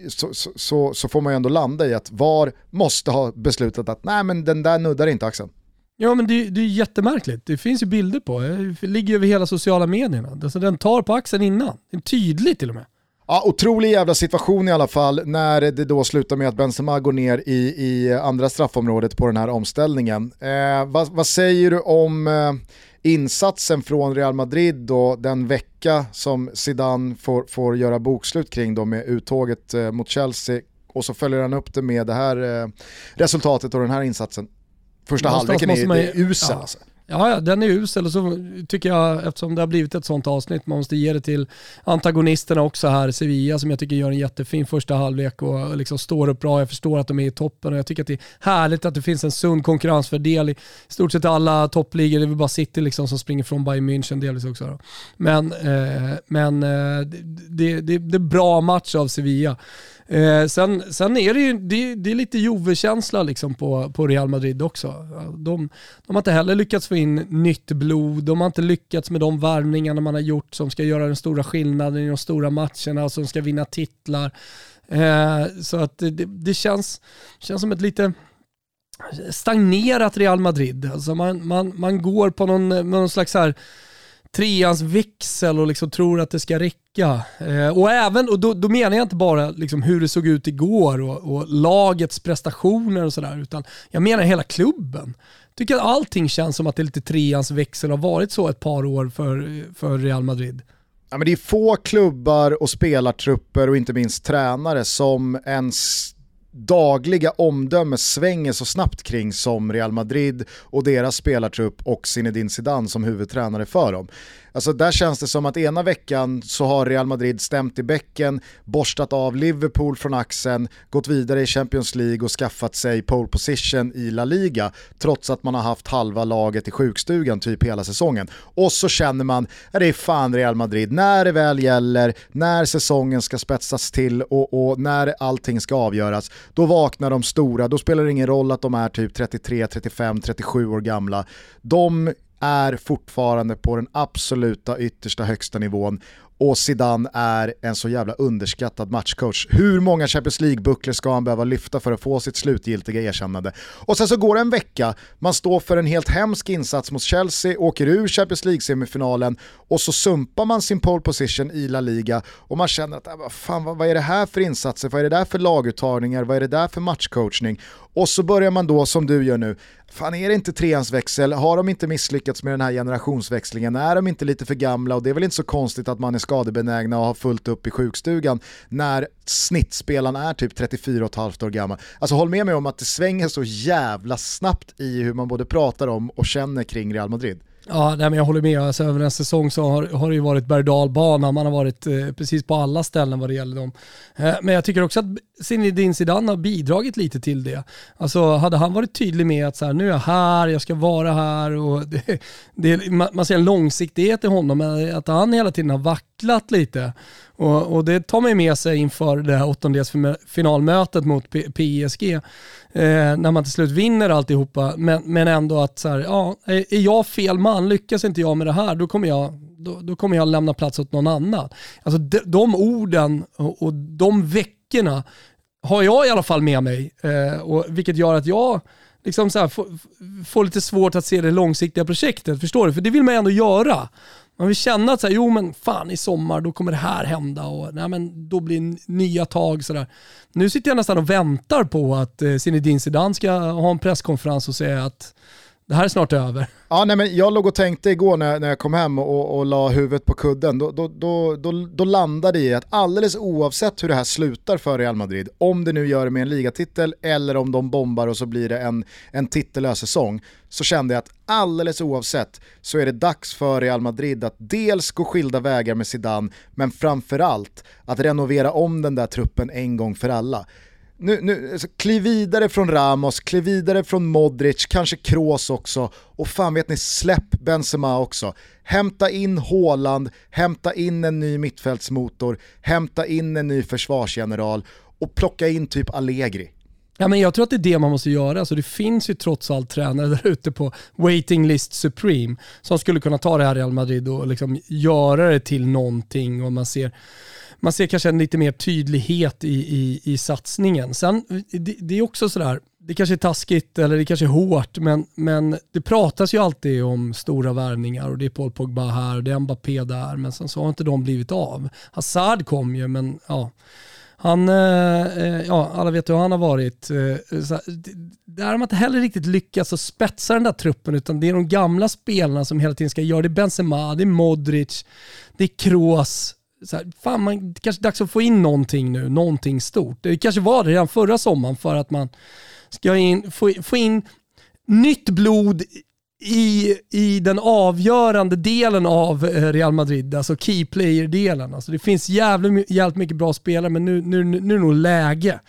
så, så, så, får man ju ändå landa i att VAR måste ha beslutat att nej men den där nuddar inte axeln. Ja men det, det är jättemärkligt. Det finns ju bilder på, det ligger över hela sociala medierna. Alltså, den tar på axeln innan. Det är tydligt till och med. Ja, otrolig jävla situation i alla fall när det då slutar med att Benzema går ner i, i andra straffområdet på den här omställningen. Eh, vad, vad, säger du om eh, insatsen från Real Madrid och den vecka som Zidane får, får göra bokslut kring då med uttåget eh, mot Chelsea och så följer han upp det med det här eh, resultatet och den här insatsen. Första halvleken är, man, är usel ja. alltså. Ja, ja, den är usel och så tycker jag, eftersom det har blivit ett sånt avsnitt, man måste ge det till antagonisterna också här, Sevilla som jag tycker gör en jättefin första halvlek och liksom står upp bra. Jag förstår att de är i toppen och jag tycker att det är härligt att det finns en sund konkurrensfördel i stort sett alla toppligor. Det är väl bara City liksom som springer från Bayern München delvis också. Då. Men, eh, men eh, det, det, det är bra match av Sevilla. Eh, sen, sen är det ju det, det är lite Jove-känsla liksom på, på Real Madrid också. De, de har inte heller lyckats få in nytt blod, de har inte lyckats med de värvningarna man har gjort som ska göra den stora skillnaden i de stora matcherna, alltså som ska vinna titlar. Eh, så att det, det, känns, känns som ett lite stagnerat Real Madrid. Alltså man, man, man går på någon, någon slags här treans växel och liksom tror att det ska räcka. Eh, och även, och då, då, menar jag inte bara liksom hur det såg ut igår och, och lagets prestationer och sådär, utan jag menar hela klubben. Jag tycker att allting känns som att det är lite treans växel har varit så ett par år för, för Real Madrid. Ja, men det är få klubbar och spelartrupper och inte minst tränare som ens dagliga omdöme svänger så snabbt kring som Real Madrid och deras spelartrupp och Zinedine Zidane som huvudtränare för dem. Alltså där känns det som att ena veckan så har Real Madrid stämt i bäcken, borstat av Liverpool från axeln, gått vidare i Champions League och skaffat sig pole position i La Liga, trots att man har haft halva laget i sjukstugan typ hela säsongen. Och så känner man, är det är fan Real Madrid, när det väl gäller, när säsongen ska spetsas till och, och när allting ska avgöras, då vaknar de stora, då spelar det ingen roll att de är typ 33, 35, 37 år gamla. De är fortfarande på den absoluta yttersta högsta nivån och Zidane är en så jävla underskattad matchcoach. Hur många Champions League-bucklor ska han behöva lyfta för att få sitt slutgiltiga erkännande? Och sen så går det en vecka, man står för en helt hemsk insats mot Chelsea, åker ur Champions League-semifinalen och så sumpar man sin pole position i La Liga och man känner att äh, fan, vad är det här för insatser, vad är det där för laguttagningar, vad är det där för matchcoachning? Och så börjar man då, som du gör nu, fan är det inte treans växel? har de inte misslyckats med den här generationsväxlingen, är de inte lite för gamla och det är väl inte så konstigt att man är skadebenägna och har fullt upp i sjukstugan när snittspelaren är typ 34,5 år gammal. Alltså håll med mig om att det svänger så jävla snabbt i hur man både pratar om och känner kring Real Madrid. Ja, nej, men jag håller med. Alltså, över en säsong så har, har det ju varit berg Man har varit eh, precis på alla ställen vad det gäller dem. Eh, men jag tycker också att Zinedine Zidane har bidragit lite till det. Alltså hade han varit tydlig med att så här, nu är jag här, jag ska vara här och det, det, man ser en långsiktighet i honom, men att han hela tiden har vacklat lite. Och, och det tar man med sig inför det här åttondelsfinalmötet mot PSG eh, när man till slut vinner alltihopa, men, men ändå att så här, ja, är jag fel man, lyckas inte jag med det här, då kommer jag, då, då kommer jag lämna plats åt någon annan. Alltså de, de orden och, och de veckorna har jag i alla fall med mig, eh, och, vilket gör att jag liksom så här, får, får lite svårt att se det långsiktiga projektet, förstår du? För det vill man ändå göra. Man vill känna att så här, jo men fan i sommar då kommer det här hända och nej, men då blir nya tag sådär. Nu sitter jag nästan och väntar på att eh, Zinedine Zidane ska ha en presskonferens och säga att det här är snart över. Ja, nej, men jag låg och tänkte igår när, när jag kom hem och, och la huvudet på kudden, då, då, då, då, då landade i att alldeles oavsett hur det här slutar för Real Madrid, om det nu gör det med en ligatitel eller om de bombar och så blir det en, en titellös säsong, så kände jag att alldeles oavsett så är det dags för Real Madrid att dels gå skilda vägar med Zidane, men framförallt att renovera om den där truppen en gång för alla nu, nu, alltså, kliv vidare från Ramos, kliv vidare från Modric, kanske Kroos också och fan vet ni, släpp Benzema också. Hämta in Haaland, hämta in en ny mittfältsmotor, hämta in en ny försvarsgeneral och plocka in typ Allegri. Ja, men jag tror att det är det man måste göra. Alltså, det finns ju trots allt tränare där ute på waiting list supreme som skulle kunna ta det här Real Madrid och liksom göra det till någonting och man ser man ser kanske en lite mer tydlighet i, i, i satsningen. Sen, det, det är också sådär, det kanske är taskigt eller det kanske är hårt, men, men det pratas ju alltid om stora värvningar och det är Paul Pogba här och det är Mbappé där, men sen så har inte de blivit av. Hazard kom ju, men ja. Han, eh, eh, ja, alla vet hur han har varit. Eh, så, där har man inte heller riktigt lyckats att spetsa den där truppen, utan det är de gamla spelarna som hela tiden ska göra det. är Benzema, det är Modric, det är Kroos, så här, fan man, det kanske är dags att få in någonting nu, någonting stort. Det kanske var det redan förra sommaren för att man ska in, få, få in nytt blod i, i den avgörande delen av eh, Real Madrid, alltså key player-delen. Alltså det finns jävligt, jävligt mycket bra spelare men nu, nu, nu är det nog läge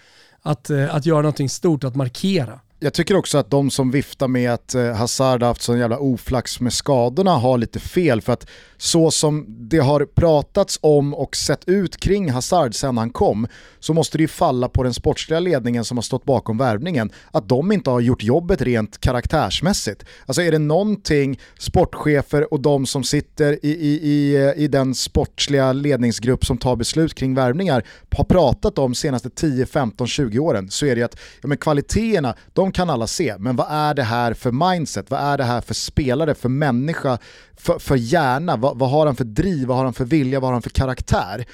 att, eh, att göra någonting stort, att markera. Jag tycker också att de som viftar med att eh, Hazard har haft sån jävla oflax med skadorna har lite fel för att så som det har pratats om och sett ut kring Hazard sen han kom så måste det ju falla på den sportsliga ledningen som har stått bakom värvningen att de inte har gjort jobbet rent karaktärsmässigt. Alltså är det någonting sportchefer och de som sitter i, i, i, eh, i den sportsliga ledningsgrupp som tar beslut kring värvningar har pratat om senaste 10, 15, 20 åren så är det att ja, men kvaliteterna, de kan alla se, men vad är det här för mindset? Vad är det här för spelare, för människa, för, för hjärna? Vad, vad har han för driv, vad har han för vilja, vad har han för karaktär?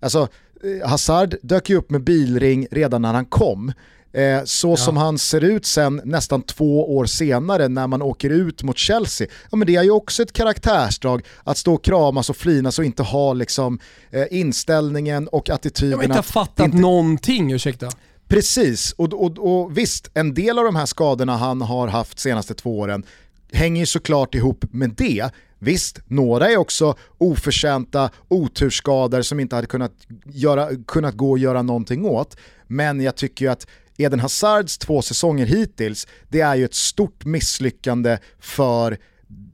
Alltså, eh, Hazard dök ju upp med bilring redan när han kom. Eh, så ja. som han ser ut sen nästan två år senare när man åker ut mot Chelsea, ja, men det är ju också ett karaktärsdrag att stå och kramas och flinas och inte ha liksom, eh, inställningen och attityden. Jag har inte fattat inte... någonting, ursäkta. Precis, och, och, och visst, en del av de här skadorna han har haft senaste två åren hänger såklart ihop med det, Visst, några är också oförtjänta oturskador som inte hade kunnat, göra, kunnat gå att göra någonting åt. Men jag tycker ju att Eden Hazards två säsonger hittills, det är ju ett stort misslyckande för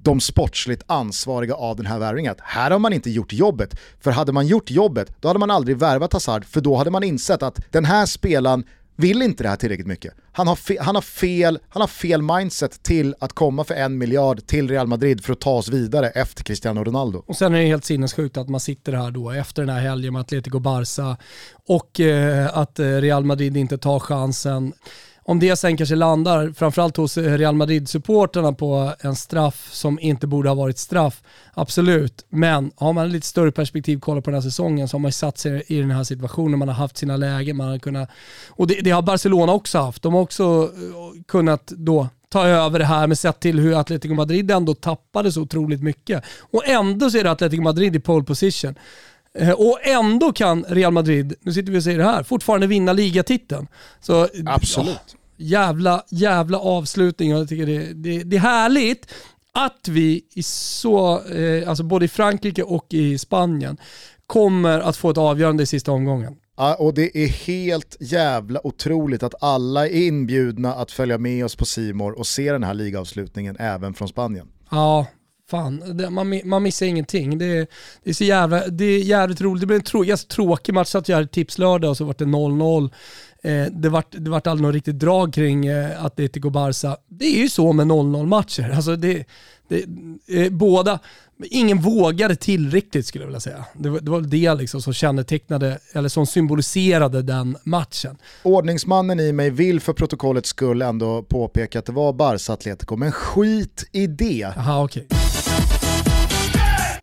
de sportsligt ansvariga av den här värvningen. Här har man inte gjort jobbet, för hade man gjort jobbet då hade man aldrig värvat Hazard, för då hade man insett att den här spelaren vill inte det här tillräckligt mycket. Han har, fe, han, har fel, han har fel mindset till att komma för en miljard till Real Madrid för att ta oss vidare efter Cristiano Ronaldo. Och sen är det helt sinnessjukt att man sitter här då efter den här helgen med Atletico Barça och eh, att eh, Real Madrid inte tar chansen. Om det sen kanske landar, framförallt hos Real Madrid-supporterna på en straff som inte borde ha varit straff, absolut. Men har man lite större perspektiv, kollar på den här säsongen, så har man ju satt sig i den här situationen, man har haft sina lägen, man har kunnat, och det, det har Barcelona också haft. De har också eh, kunnat då ta över det här, men sett till hur Atletico Madrid ändå tappade så otroligt mycket. Och ändå så är det Atletico Madrid i pole position. Eh, och ändå kan Real Madrid, nu sitter vi och säger det här, fortfarande vinna ligatiteln. Så, Absolut. Oh, jävla, jävla avslutning jag tycker det, det, det är härligt att vi i så, eh, alltså både i Frankrike och i Spanien kommer att få ett avgörande i sista omgången. Ja, och det är helt jävla otroligt att alla är inbjudna att följa med oss på Simor och se den här ligavslutningen även från Spanien. Ja, Fan, det, man, man missar ingenting. Det, det, är så jävla, det är jävligt roligt. Det blev en trå, ganska tråkig match, satt jag här tipslördag och så var det 0-0. Eh, det, vart, det vart aldrig något riktigt drag kring eh, Atletico Barca. Det är ju så med 0-0 matcher. Alltså det, det, eh, båda, ingen vågade tillräckligt skulle jag vilja säga. Det var det, var det liksom som kännetecknade, eller som symboliserade den matchen. Ordningsmannen i mig vill för protokollets skull ändå påpeka att det var Barca Atletico, men skit i det. Aha, okay.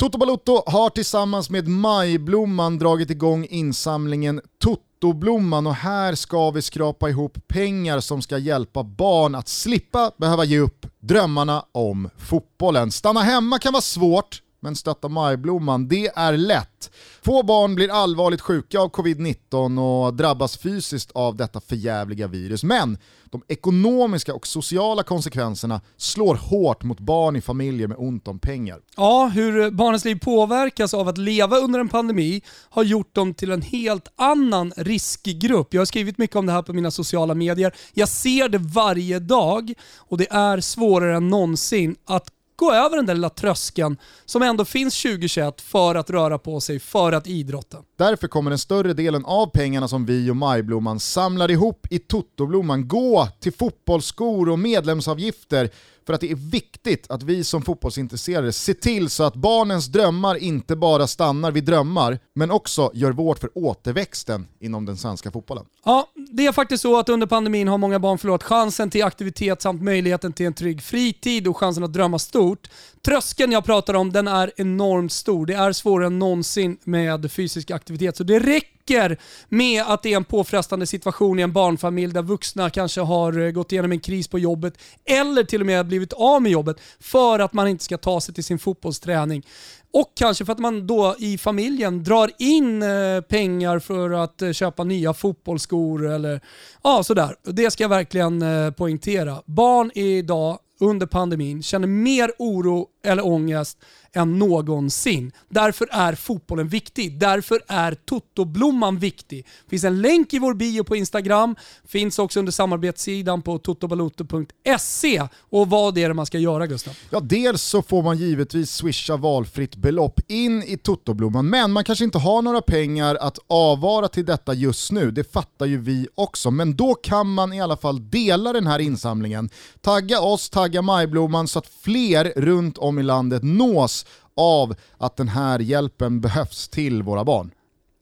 Toto Balotto har tillsammans med Majblomman dragit igång insamlingen Totoblomman och här ska vi skrapa ihop pengar som ska hjälpa barn att slippa behöva ge upp drömmarna om fotbollen. Stanna hemma kan vara svårt, men stötta Majblomman, det är lätt. Få barn blir allvarligt sjuka av covid-19 och drabbas fysiskt av detta förjävliga virus. Men de ekonomiska och sociala konsekvenserna slår hårt mot barn i familjer med ont om pengar. Ja, hur barnens liv påverkas av att leva under en pandemi har gjort dem till en helt annan riskgrupp. Jag har skrivit mycket om det här på mina sociala medier. Jag ser det varje dag och det är svårare än någonsin att gå över den där lilla tröskeln som ändå finns 2021 för att röra på sig, för att idrotta. Därför kommer den större delen av pengarna som vi och Majblomman samlar ihop i Totoblomman gå till fotbollsskor och medlemsavgifter för att det är viktigt att vi som fotbollsintresserade ser till så att barnens drömmar inte bara stannar vid drömmar, men också gör vårt för återväxten inom den svenska fotbollen. Ja, det är faktiskt så att under pandemin har många barn förlorat chansen till aktivitet samt möjligheten till en trygg fritid och chansen att drömma stort. Tröskeln jag pratar om den är enormt stor. Det är svårare än någonsin med fysisk aktivitet. Så det räcker med att det är en påfrestande situation i en barnfamilj där vuxna kanske har eh, gått igenom en kris på jobbet eller till och med blivit av med jobbet för att man inte ska ta sig till sin fotbollsträning. Och kanske för att man då i familjen drar in eh, pengar för att eh, köpa nya fotbollsskor eller ja, sådär. Det ska jag verkligen poängtera. Barn idag under pandemin känner mer oro eller ångest än någonsin. Därför är fotbollen viktig. Därför är Toto-blomman viktig. Det finns en länk i vår bio på Instagram, finns också under samarbetssidan på totobaloto.se. Och vad är det man ska göra Gustav? Ja, dels så får man givetvis swisha valfritt belopp in i Toto-blomman, men man kanske inte har några pengar att avvara till detta just nu. Det fattar ju vi också, men då kan man i alla fall dela den här insamlingen. Tagga oss, tagga Majblomman så att fler runt om i landet nås av att den här hjälpen behövs till våra barn.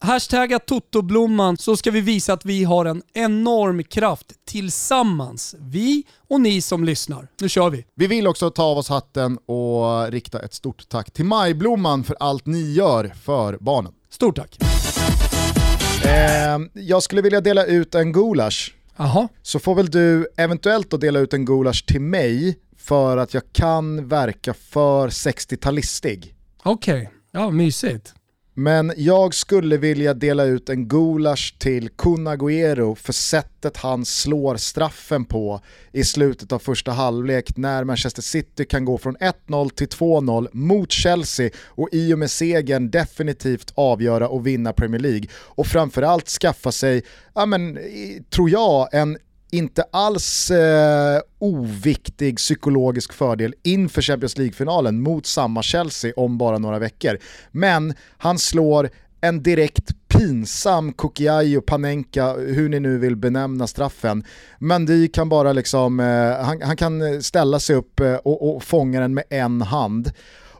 Hashtagga Totoblomman så ska vi visa att vi har en enorm kraft tillsammans. Vi och ni som lyssnar. Nu kör vi! Vi vill också ta av oss hatten och rikta ett stort tack till Majblomman för allt ni gör för barnen. Stort tack! Eh, jag skulle vilja dela ut en gulasch. Aha. Så får väl du eventuellt då dela ut en gulasch till mig för att jag kan verka för 60-talistig. Okej, okay. ja mysigt. Men jag skulle vilja dela ut en gulasch till Kun Agüero för sättet han slår straffen på i slutet av första halvlek när Manchester City kan gå från 1-0 till 2-0 mot Chelsea och i och med segern definitivt avgöra och vinna Premier League. Och framförallt skaffa sig, ja men, tror jag, en inte alls eh, oviktig psykologisk fördel inför Champions League-finalen mot samma Chelsea om bara några veckor. Men han slår en direkt pinsam och Panenka, hur ni nu vill benämna straffen. Mendy kan bara liksom, eh, han, han, kan ställa sig upp eh, och, och fånga den med en hand.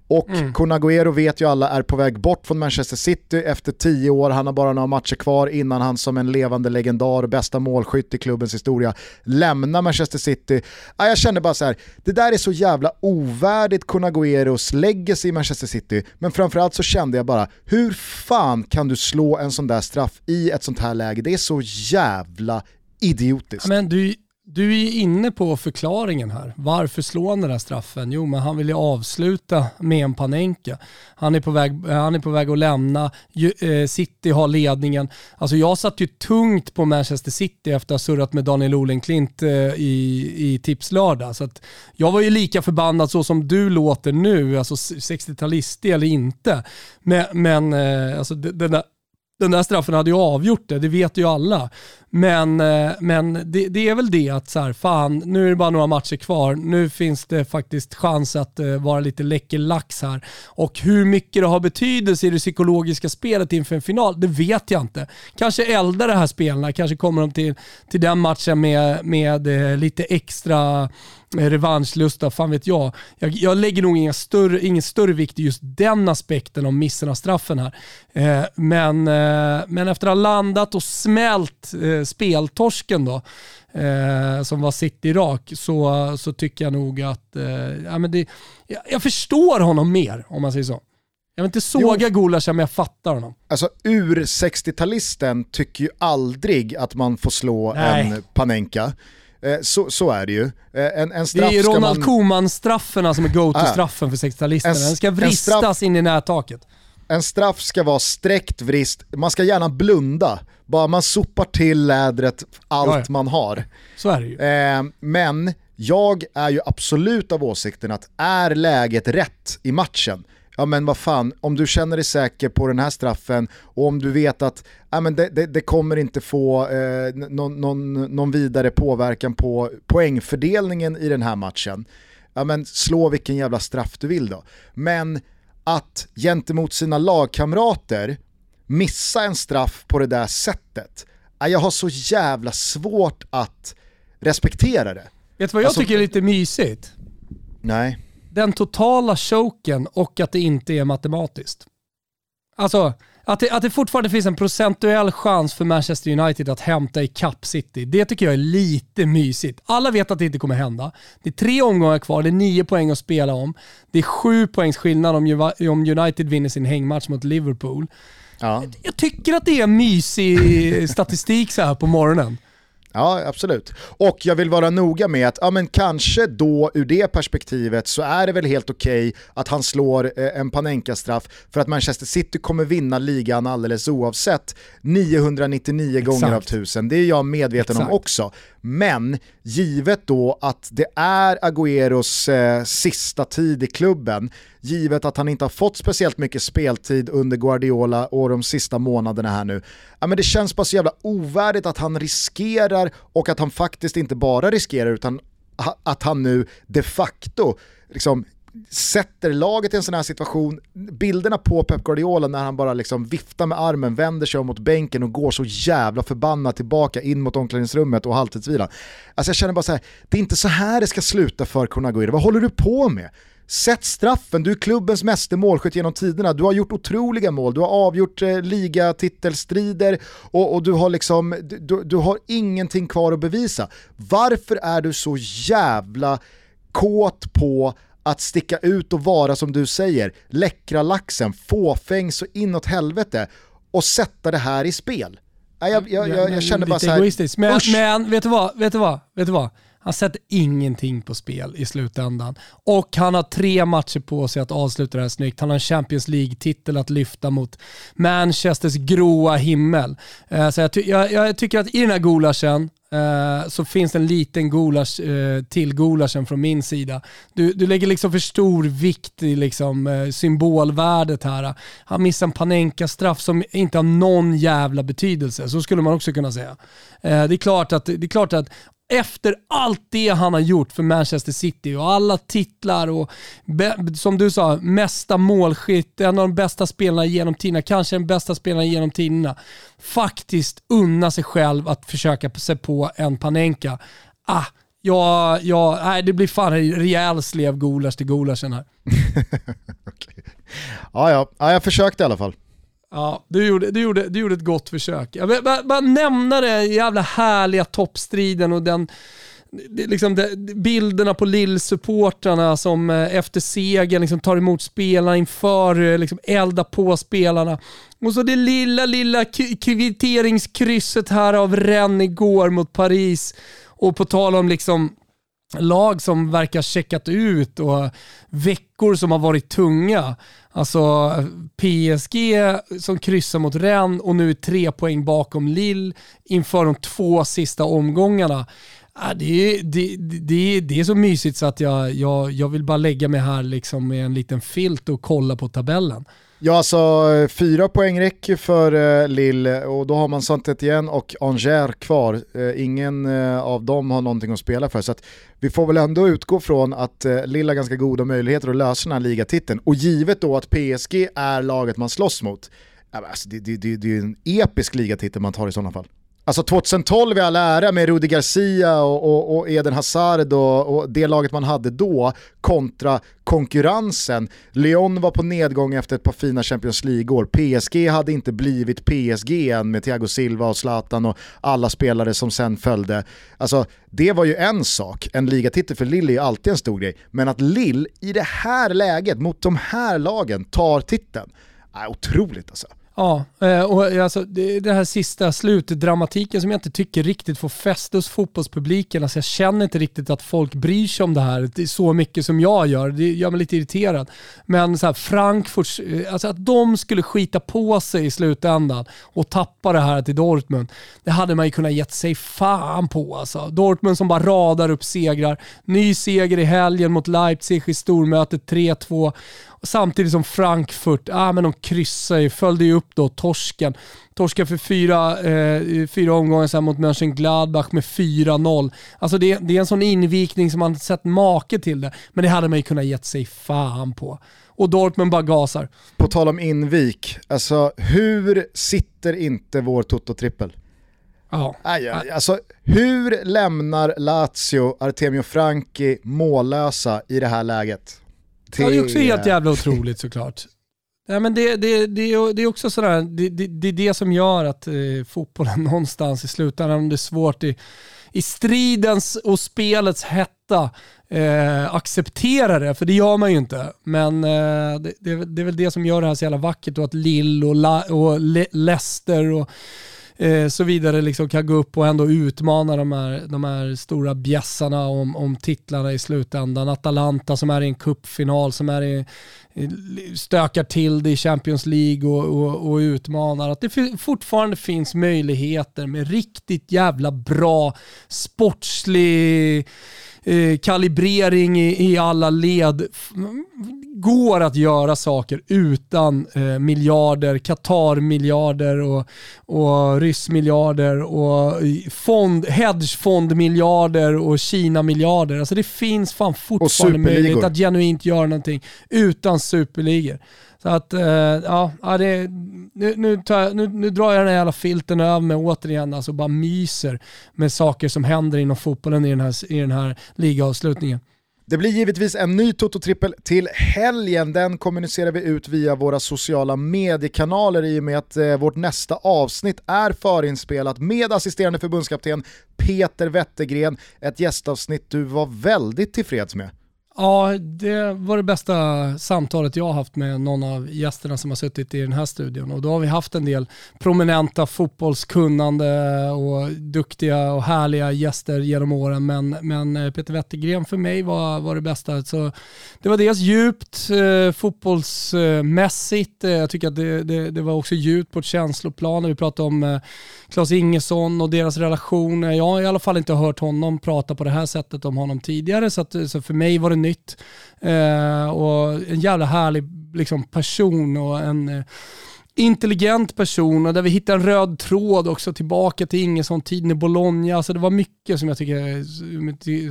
Och mm. Kun vet ju alla är på väg bort från Manchester City efter tio år. Han har bara några matcher kvar innan han som en levande legendar och bästa målskytt i klubbens historia lämnar Manchester City. Jag känner bara så här, det där är så jävla ovärdigt Kun Agüeros legacy i Manchester City. Men framförallt så kände jag bara, hur fan kan du slå en sån där straff i ett sånt här läge? Det är så jävla idiotiskt. Men du du är inne på förklaringen här. Varför slår han den här straffen? Jo, men han vill ju avsluta med en Panenka. Han är på väg, han är på väg att lämna. Eh, City har ledningen. Alltså jag satt ju tungt på Manchester City efter att ha surrat med Daniel Olenklint eh, i, i tipslördag. Så att jag var ju lika förbannad så som du låter nu, alltså 60-talistig eller inte. Men, men eh, alltså den där den där straffen hade ju avgjort det, det vet ju alla. Men, eh, men det, det, är väl det att så här, fan, nu är det bara några matcher kvar. Nu finns det faktiskt chans att eh, vara lite läcker lax här. Och hur mycket det har betydelse i det psykologiska spelet inför en final, det vet jag inte. Kanske eldar det här spelarna, kanske kommer de till, till den matchen med, med eh, lite extra revanschlusta, fan vet jag. jag. Jag, lägger nog ingen större, ingen större vikt i just den aspekten om missen av straffen här. Eh, men, eh, men efter att ha landat och smält eh, speltorsken då, eh, som var City-rak, så, så tycker jag nog att eh, ja, men det, jag, jag förstår honom mer, om man säger så. Jag vill inte såga Gulasja men jag fattar honom. Alltså ur 60-talisten tycker ju aldrig att man får slå Nej. en Panenka. Eh, så, så är det ju. Eh, en, en straff det är Ronald man... Koeman-strafferna som är go-to-straffen ah, för 60-talisterna. Den ska vristas straff... in i nättaket. En straff ska vara sträckt vrist, man ska gärna blunda. Bara man sopar till lädret allt ja, ja. man har. Så är det ju. Eh, men jag är ju absolut av åsikten att är läget rätt i matchen, ja men vad fan, om du känner dig säker på den här straffen och om du vet att ja, men det, det, det kommer inte få eh, någon, någon, någon, vidare påverkan på poängfördelningen i den här matchen, ja men slå vilken jävla straff du vill då. Men att gentemot sina lagkamrater missa en straff på det där sättet, ja, jag har så jävla svårt att respektera det. Vet du vad jag alltså, tycker är lite mysigt? Nej den totala choken och att det inte är matematiskt. Alltså, att det, att det fortfarande finns en procentuell chans för Manchester United att hämta i Cup City, det tycker jag är lite mysigt. Alla vet att det inte kommer hända. Det är tre omgångar kvar, det är nio poäng att spela om. Det är sju poängs skillnad om, om United vinner sin hängmatch mot Liverpool. Ja. Jag tycker att det är mysig statistik så här på morgonen. Ja, absolut. Och jag vill vara noga med att, ja men kanske då ur det perspektivet så är det väl helt okej okay att han slår eh, en Panenka-straff för att Manchester City kommer vinna ligan alldeles oavsett 999 Exakt. gånger av 1000. Det är jag medveten Exakt. om också. Men givet då att det är Agüeros eh, sista tid i klubben, givet att han inte har fått speciellt mycket speltid under Guardiola och de sista månaderna här nu, ja, men det känns bara så jävla ovärdigt att han riskerar och att han faktiskt inte bara riskerar utan att han nu de facto liksom sätter laget i en sån här situation, bilderna på Pep Guardiola när han bara liksom viftar med armen, vänder sig om mot bänken och går så jävla förbannat tillbaka in mot omklädningsrummet och halvtidsvilan. Alltså jag känner bara så här, det är inte så här det ska sluta för Kunaguira, vad håller du på med? Sätt straffen, du är klubbens meste målskytt genom tiderna, du har gjort otroliga mål, du har avgjort eh, ligatitelstrider och, och, du, har liksom, du, du har ingenting kvar att bevisa. Varför är du så jävla kåt på att sticka ut och vara som du säger, läckra laxen, fåfäng så inåt helvete och sätta det här i spel. Jag, jag, jag, jag känner bara så här, men, men vet du vad, vet du vad, vet du vad? Han sätter ingenting på spel i slutändan. Och han har tre matcher på sig att avsluta det här snyggt. Han har en Champions League-titel att lyfta mot Manchesters gråa himmel. Eh, så jag, ty jag, jag, tycker att i den här gulaschen, eh, så finns det en liten gulasch eh, till gulaschen från min sida. Du, du lägger liksom för stor vikt i liksom, symbolvärdet här. Han missar en Panenka-straff som inte har någon jävla betydelse, så skulle man också kunna säga. det, är klart att, det är klart att efter allt det han har gjort för Manchester City och alla titlar och som du sa, mesta målskytt, en av de bästa spelarna genom tiderna, kanske den bästa spelaren genom tiderna, faktiskt unna sig själv att försöka sig på en Panenka. Ah, ja, ja, nej, det blir fan en rejäl slev gulasch till gulaschen här. okay. ja, ja, ja, jag försökte i alla fall. Ja, du gjorde, du, gjorde, du gjorde ett gott försök. Jag vill bara, bara nämna den jävla härliga toppstriden och den liksom de, bilderna på Lill-supportrarna som eh, efter segern liksom tar emot spelarna inför, eh, liksom eldar på spelarna. Och så det lilla, lilla kvitteringskrysset här av Rennes igår mot Paris. Och på tal om liksom lag som verkar checkat ut och veckor som har varit tunga. Alltså PSG som kryssar mot Rennes och nu är tre poäng bakom Lille inför de två sista omgångarna. Äh, det är, det, det, det är så mysigt så att jag, jag, jag vill bara lägga mig här liksom med en liten filt och kolla på tabellen. Ja, alltså eh, fyra poäng räcker för eh, Lille och då har man saint igen och Angers kvar. Eh, ingen eh, av dem har någonting att spela för. Så att vi får väl ändå utgå från att eh, Lille har ganska goda möjligheter att lösa den här ligatiteln. Och givet då att PSG är laget man slåss mot, alltså, det, det, det, det är en episk ligatitel man tar i sådana fall. Alltså 2012 i all ära med Rudi Garcia och, och, och Eden Hazard och, och, det laget man hade då kontra konkurrensen. Lyon var på nedgång efter ett par fina Champions League-år. PSG hade inte blivit PSG än med Thiago Silva och Zlatan och alla spelare som sen följde. Alltså det var ju en sak, en ligatitel för Lille är ju alltid en stor grej. Men att Lille i det här läget mot de här lagen tar titeln, är otroligt alltså. Ja, eh, och eh, alltså det här sista slutdramatiken som jag inte tycker riktigt får fäste hos fotbollspubliken. Alltså jag känner inte riktigt att folk bryr sig om det här så mycket som jag gör. Det gör mig lite irriterad. Men så här, Frankfurt, eh, alltså att de skulle skita på sig i slutändan och tappa det här till Dortmund. Det hade man ju kunnat gett sig fan på alltså. Dortmund som bara radar upp segrar. Ny seger i helgen mot Leipzig i stormötet 3-2. Samtidigt som Frankfurt, ah, men de kryssade ju, följde ju upp då torsken. Torsken för fyra, eh, fyra omgångar sen mot Mönchengladbach med 4-0. Alltså det, det, är en sån invikning som man sett make till det. Men det hade man ju kunnat gett sig fan på. Och Dortmund bara gasar. På tal om invik, alltså hur sitter inte vår Toto-trippel? Ja. Aj, aj, alltså, hur lämnar Lazio Artemio Franki mållösa i det här läget? Det är också helt jävla otroligt såklart. Ja, men det, det, det, det är också sådär, det, det, det är det som gör att eh, fotbollen någonstans i slutändan, om det är svårt i, i stridens och spelets hetta, eh, acceptera det, för det gör man ju inte. Men eh, det, det, det, är väl det som gör det här så jävla vackert och att Lill och, La, och Le Leicester och eh, så vidare liksom kan gå upp och ändå utmana de här, de här stora bjässarna om, om titlarna i slutändan. Atalanta som är i en kuppfinal som är i, stökar till det i Champions League och, och, och utmanar. Att det fortfarande finns möjligheter med riktigt jävla bra sportslig eh, kalibrering i, i alla led går att göra saker utan eh, miljarder, Qatar-miljarder och, och ryss-miljarder och fond, hedgefond-miljarder och Kina-miljarder. Alltså det finns fan fortfarande möjlighet att genuint göra någonting utan superligor. Så att, eh, ja, det, nu, nu, tar, nu, nu, drar jag den här jävla filten över mig återigen alltså bara myser med saker som händer inom fotbollen i den här, i den här ligaavslutningen. Det blir givetvis en ny Toto-trippel till helgen. Den kommunicerar vi ut via våra sociala mediekanaler i och med att eh, vårt nästa avsnitt är förinspelat med assisterande förbundskapten Peter Wettergren. Ett gästavsnitt du var väldigt tillfreds med. Ja, det var det bästa samtalet jag har haft med någon av gästerna som har suttit i den här studion. Och då har vi haft en del prominenta fotbollskunnande och duktiga och härliga gäster genom åren. Men, men eh, Peter Wettergren för mig var, var det bästa. Så det var dels djupt eh, fotbollsmässigt. Eh, jag tycker att det, det, det, var också djupt på ett känsloplan. Vi pratade om eh, Klas Ingesson och deras relation. Jag har i alla fall inte hört honom prata på det här sättet om honom tidigare. Så, att, så för mig var det nytt. Eh, och en jävla härlig liksom, person och en eh, intelligent person och där vi hittar en röd tråd också tillbaka till Ingesson-tiden i Bologna. Alltså det var mycket som jag, tycker,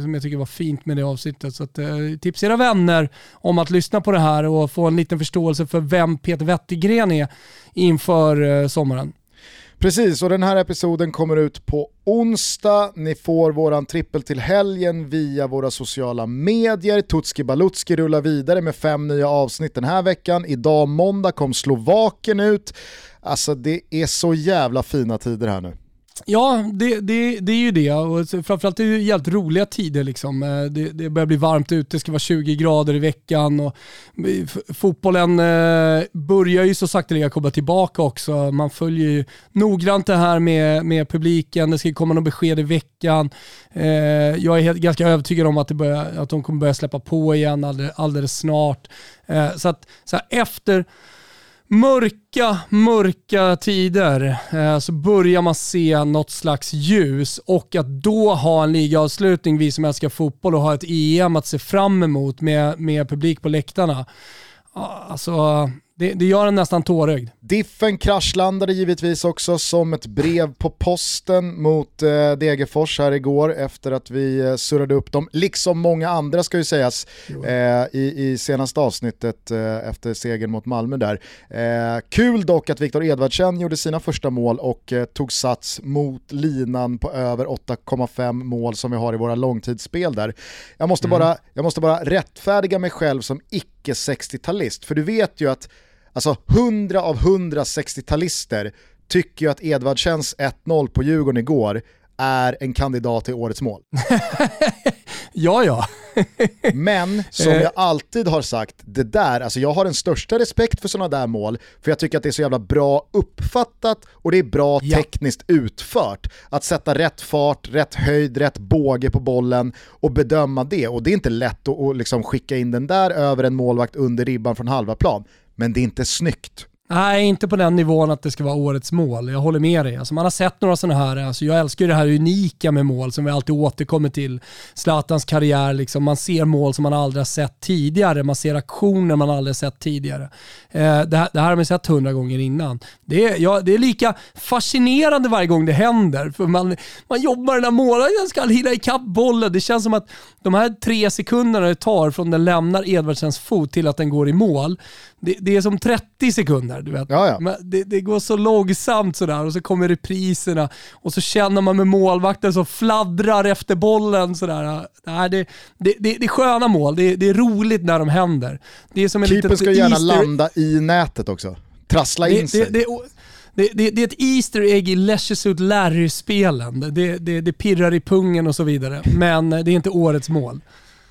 som jag tycker var fint med det avsnittet. Så att, eh, tips era vänner om att lyssna på det här och få en liten förståelse för vem Peter Wettergren är inför eh, sommaren. Precis, och den här episoden kommer ut på onsdag. Ni får våran trippel till helgen via våra sociala medier. Tutski Balutski rullar vidare med fem nya avsnitt den här veckan. Idag måndag kom Slovaken ut. Alltså det är så jävla fina tider här nu. Ja, det, det, det är ju det. Och framförallt är det jävligt roliga tider. Liksom. Eh, det, det börjar bli varmt ute, det ska vara 20 grader i veckan. Och fotbollen eh, börjar ju så sakteliga komma tillbaka också. Man följer ju noggrant det här med, med publiken, det ska komma något besked i veckan. Eh, jag är helt, ganska övertygad om att, det börjar, att de kommer börja släppa på igen alldeles, alldeles snart. Så att så här, efter mörka, mörka tider eh, så börjar man se något slags ljus och att då ha en ligaavslutning, vi som älskar fotboll och ha ett EM att se fram emot med, med publik på läktarna. Ah, alltså, det, det gör en nästan tårögd. Diffen kraschlandade givetvis också som ett brev på posten mot eh, Degerfors här igår efter att vi eh, surrade upp dem, liksom många andra ska ju sägas eh, i, i senaste avsnittet eh, efter segern mot Malmö där. Eh, kul dock att Viktor Edvardsen gjorde sina första mål och eh, tog sats mot linan på över 8,5 mål som vi har i våra långtidsspel där. Jag måste, mm. bara, jag måste bara rättfärdiga mig själv som icke-60-talist, för du vet ju att Alltså 100 av 100 60-talister tycker ju att Edvardsens 1-0 på Djurgården igår är en kandidat till årets mål. ja, ja. Men som jag alltid har sagt, det där, alltså jag har den största respekt för sådana där mål, för jag tycker att det är så jävla bra uppfattat och det är bra ja. tekniskt utfört. Att sätta rätt fart, rätt höjd, rätt båge på bollen och bedöma det. Och det är inte lätt att, att liksom skicka in den där över en målvakt under ribban från halva plan men det är inte snyggt. Nej, inte på den nivån att det ska vara årets mål. Jag håller med dig. Alltså man har sett några sådana här, alltså jag älskar ju det här unika med mål som vi alltid återkommer till. Zlatans karriär, liksom. man ser mål som man aldrig har sett tidigare. Man ser aktioner man aldrig har sett tidigare. Eh, det, här, det, här, har man sett hundra gånger innan. Det är, ja, det är lika fascinerande varje gång det händer. För man, man jobbar den här målvakten, ska hinna ikapp bollen. Det känns som att de här tre sekunderna det tar från den lämnar Edvardsens fot till att den går i mål, det, det är som 30 sekunder. Du vet. Ja, ja. Det, det, går så långsamt sådär och så kommer repriserna och så känner man med målvakten som fladdrar efter bollen. Sådär. Det, det, det, det är sköna mål, det, det är roligt när de händer. Det är som en Keepern ska gärna Easter... landa i nätet också. Trassla in sig. Det, det, det, är ett Easter egg i Leisure Suit Larry-spelen. Det, det, det pirrar i pungen och så vidare. Men det är inte årets mål.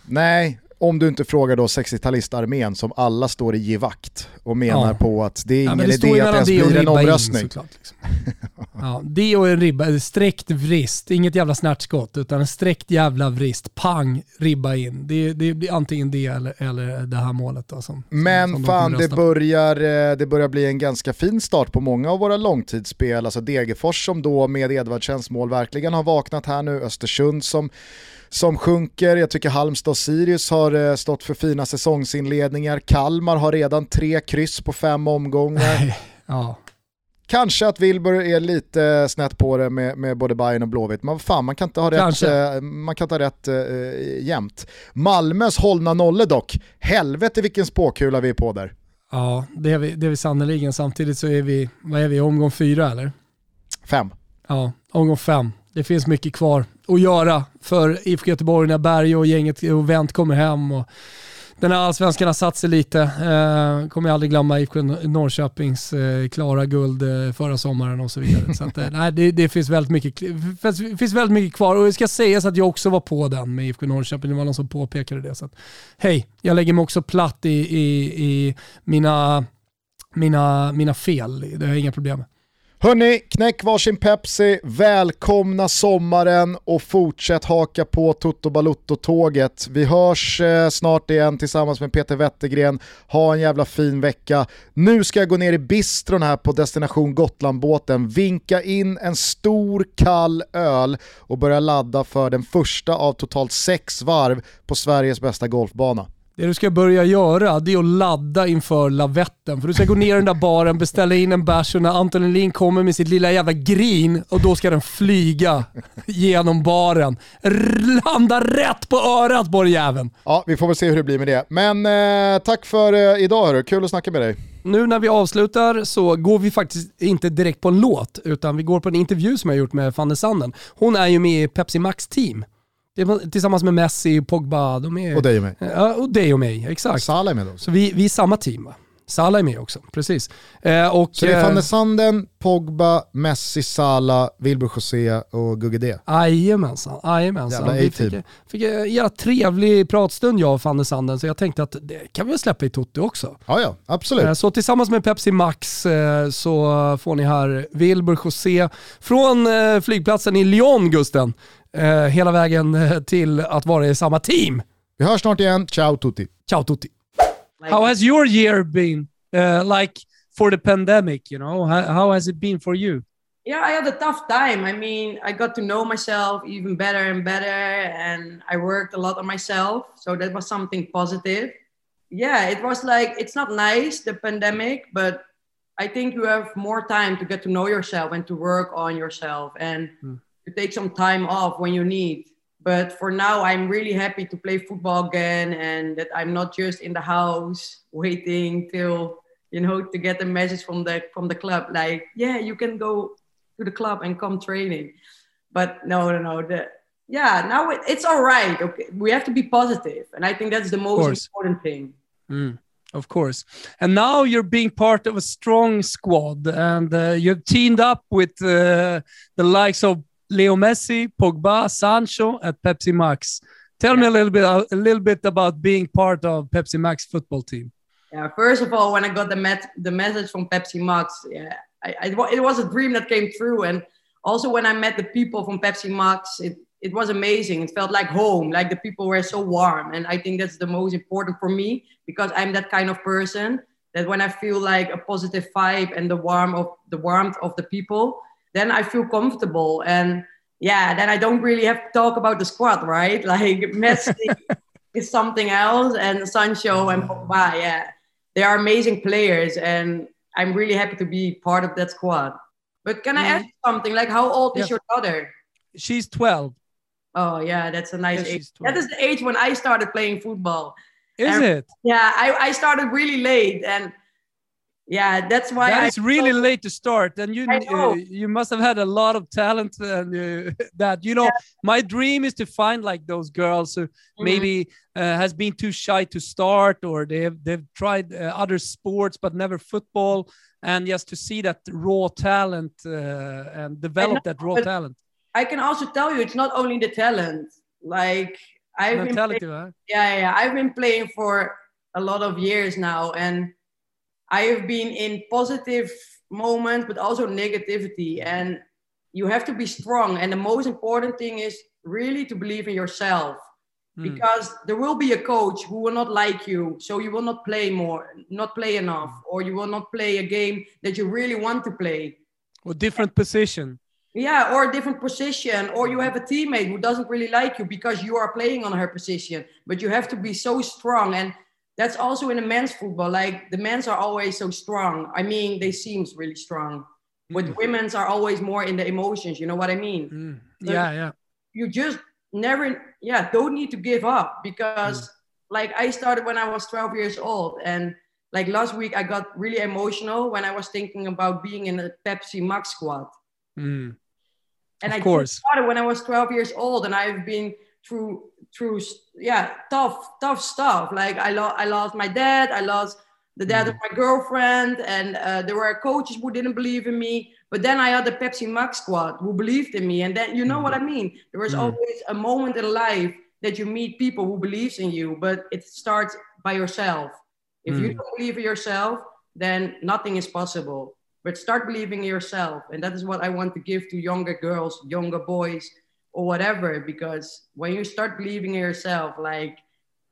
Nej, om du inte frågar då 60-talistarmén som alla står i givakt och menar ja. på att det är ingen ja, det idé att det ens blir en omröstning. In, såklart, liksom. ja, det och en ribba, sträckt vrist, inget jävla snärtskott utan en sträckt jävla vrist, pang, ribba in. Det, det blir antingen det eller, eller det här målet. Då, som, Men som fan, det börjar, eh, det börjar bli en ganska fin start på många av våra långtidsspel. Alltså Degerfors som då med Edvardsens mål verkligen har vaknat här nu, Östersund som som sjunker. Jag tycker Halmstad och Sirius har eh, stått för fina säsongsinledningar. Kalmar har redan tre kryss på fem omgångar. ja. Kanske att Wilbur är lite snett på det med, med både Bayern och Blåvitt, men fan man kan inte ha rätt, eh, man kan inte ha rätt äh, jämt. Malmös hållna nolle dock, helvete vilken spåkula vi är på där. Ja, det är vi, det är vi sannerligen. Samtidigt så är vi, vad är vi, omgång fyra eller? Fem. Ja, omgång fem. Det finns mycket kvar att göra för IFK Göteborg när Berg och gänget och Wendt kommer hem. Och den här allsvenskan har satt sig lite. Eh, kommer jag aldrig glömma IFK Norrköpings eh, klara guld eh, förra sommaren och så vidare. så att, eh, nej, det, det, finns väldigt mycket, finns väldigt mycket kvar och det ska sägas att jag också var på den med IFK Norrköping. Det var någon som påpekade det. Så att, hej, jag lägger mig också platt i, i, i mina, mina, mina fel. Det har jag inga problem med. Hörni, knäck varsin Pepsi, välkomna sommaren och fortsätt haka på Toto Balutto-tåget. Vi hörs eh, snart igen tillsammans med Peter Wettergren. Ha en jävla fin vecka. Nu ska jag gå ner i bistron här på Destination Gotland-båten, vinka in en stor kall öl och börja ladda för den första av totalt sex varv på Sveriges bästa golfbana. Det du ska börja göra det är att ladda inför lavetten. För du ska gå ner i den där baren, beställa in en bärs och när Anton Elin kommer med sitt lilla jävla grin och då ska den flyga genom baren. Landa rätt på örat på den jäveln. Ja, vi får väl se hur det blir med det. Men eh, tack för eh, idag hörru, kul att snacka med dig. Nu när vi avslutar så går vi faktiskt inte direkt på en låt, utan vi går på en intervju som jag gjort med Fanny Sanden. Hon är ju med i Pepsi Max team. Tillsammans med Messi, Pogba. De är, och dig och mig. Ja, och dig och mig, exakt. Salah är med då. Så vi, vi är samma team va? Salah är med också, precis. Eh, och, så det är Van Sanden, Pogba, Messi, Salah, Wilbur José och Gugge D? Jajamensan, jajamensan. Vi fick, fick en jävla trevlig pratstund jag och Van Sanden, så jag tänkte att det kan vi väl släppa i Totti också. Ja, ja, absolut. Eh, så tillsammans med Pepsi Max eh, så får ni här Wilbur José från eh, flygplatsen i Lyon, Gusten eh, hela vägen eh, till att vara i samma team. Vi hörs snart igen. Ciao tutti. Ciao tutti. How has your year been? Uh, like for the pandemic, you know, how, how has it been for you? Yeah, I had a tough time. I mean, I got to know myself even better and better, and I worked a lot on myself. So that was something positive. Yeah, it was like, it's not nice, the pandemic, but I think you have more time to get to know yourself and to work on yourself. And mm to take some time off when you need. But for now, I'm really happy to play football again and that I'm not just in the house waiting till you know to get a message from the from the club. Like yeah you can go to the club and come training. But no no no the yeah now it, it's all right okay? We have to be positive and i think that's the most important thing. Mm, of course. And now you're being part of a strong squad and uh, you've teamed up with uh, the likes of Leo Messi, Pogba, Sancho at Pepsi Max. Tell yeah. me a little bit a little bit about being part of Pepsi Max football team. Yeah, first of all, when I got the met the message from Pepsi Max, yeah, I, I, it was a dream that came true. And also when I met the people from Pepsi Max, it it was amazing. It felt like home. Like the people were so warm, and I think that's the most important for me because I'm that kind of person that when I feel like a positive vibe and the warmth of the warmth of the people, then I feel comfortable. And yeah, then I don't really have to talk about the squad, right? Like Messi is something else, and Sancho and Pogba, yeah, they are amazing players, and I'm really happy to be part of that squad. But can I mm. ask something? Like, how old is your daughter? She's 12. Oh yeah, that's a nice yeah, age. That is the age when I started playing football. Is and, it? Yeah, I, I started really late, and yeah that's why that is really late to start and you uh, you must have had a lot of talent and uh, that you know yeah. my dream is to find like those girls who mm-hmm. maybe uh, has been too shy to start or they've they've tried uh, other sports but never football and just to see that raw talent uh, and develop that raw talent i can also tell you it's not only the talent like i've been playing, huh? yeah yeah i've been playing for a lot of years now and I have been in positive moments, but also negativity. And you have to be strong. And the most important thing is really to believe in yourself. Mm. Because there will be a coach who will not like you, so you will not play more, not play enough, or you will not play a game that you really want to play. Or different position. Yeah, or a different position, or you have a teammate who doesn't really like you because you are playing on her position. But you have to be so strong. And that's also in the men's football. Like the men's are always so strong. I mean, they seems really strong. Mm. But women's are always more in the emotions. You know what I mean? Mm. Yeah, yeah. You just never, yeah, don't need to give up because, mm. like, I started when I was 12 years old, and like last week I got really emotional when I was thinking about being in a Pepsi Max squad. Mm. And of I course. started when I was 12 years old, and I've been through through yeah tough tough stuff. Like I lost I lost my dad. I lost the dad mm. of my girlfriend, and uh, there were coaches who didn't believe in me. But then I had the Pepsi Max squad who believed in me, and then you know mm. what I mean. There was mm. always a moment in life that you meet people who believes in you, but it starts by yourself. If you mm. don't believe in yourself, then nothing is possible. But start believing in yourself, and that is what I want to give to younger girls, younger boys, or whatever. Because when you start believing in yourself, like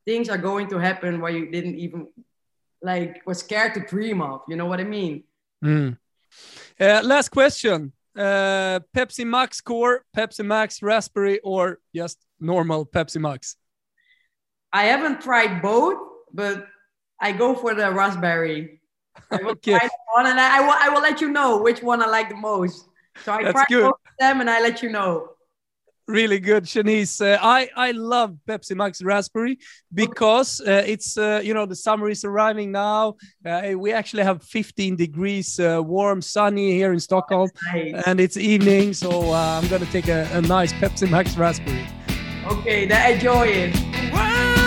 things are going to happen where you didn't even like was scared to dream of. You know what I mean? Mm. Uh, last question. Uh, Pepsi Max Core, Pepsi Max Raspberry, or just normal Pepsi Max? I haven't tried both, but I go for the raspberry. I will okay. try one, and I, I, will. I will let you know which one I like the most. So I That's try good. both of them, and I let you know really good, Shanice. Uh, I I love Pepsi Max Raspberry because uh, it's uh, you know the summer is arriving now. Uh, we actually have 15 degrees, uh, warm, sunny here in Stockholm, nice. and it's evening. So uh, I'm gonna take a, a, nice Pepsi Max Raspberry. Okay, then enjoy it.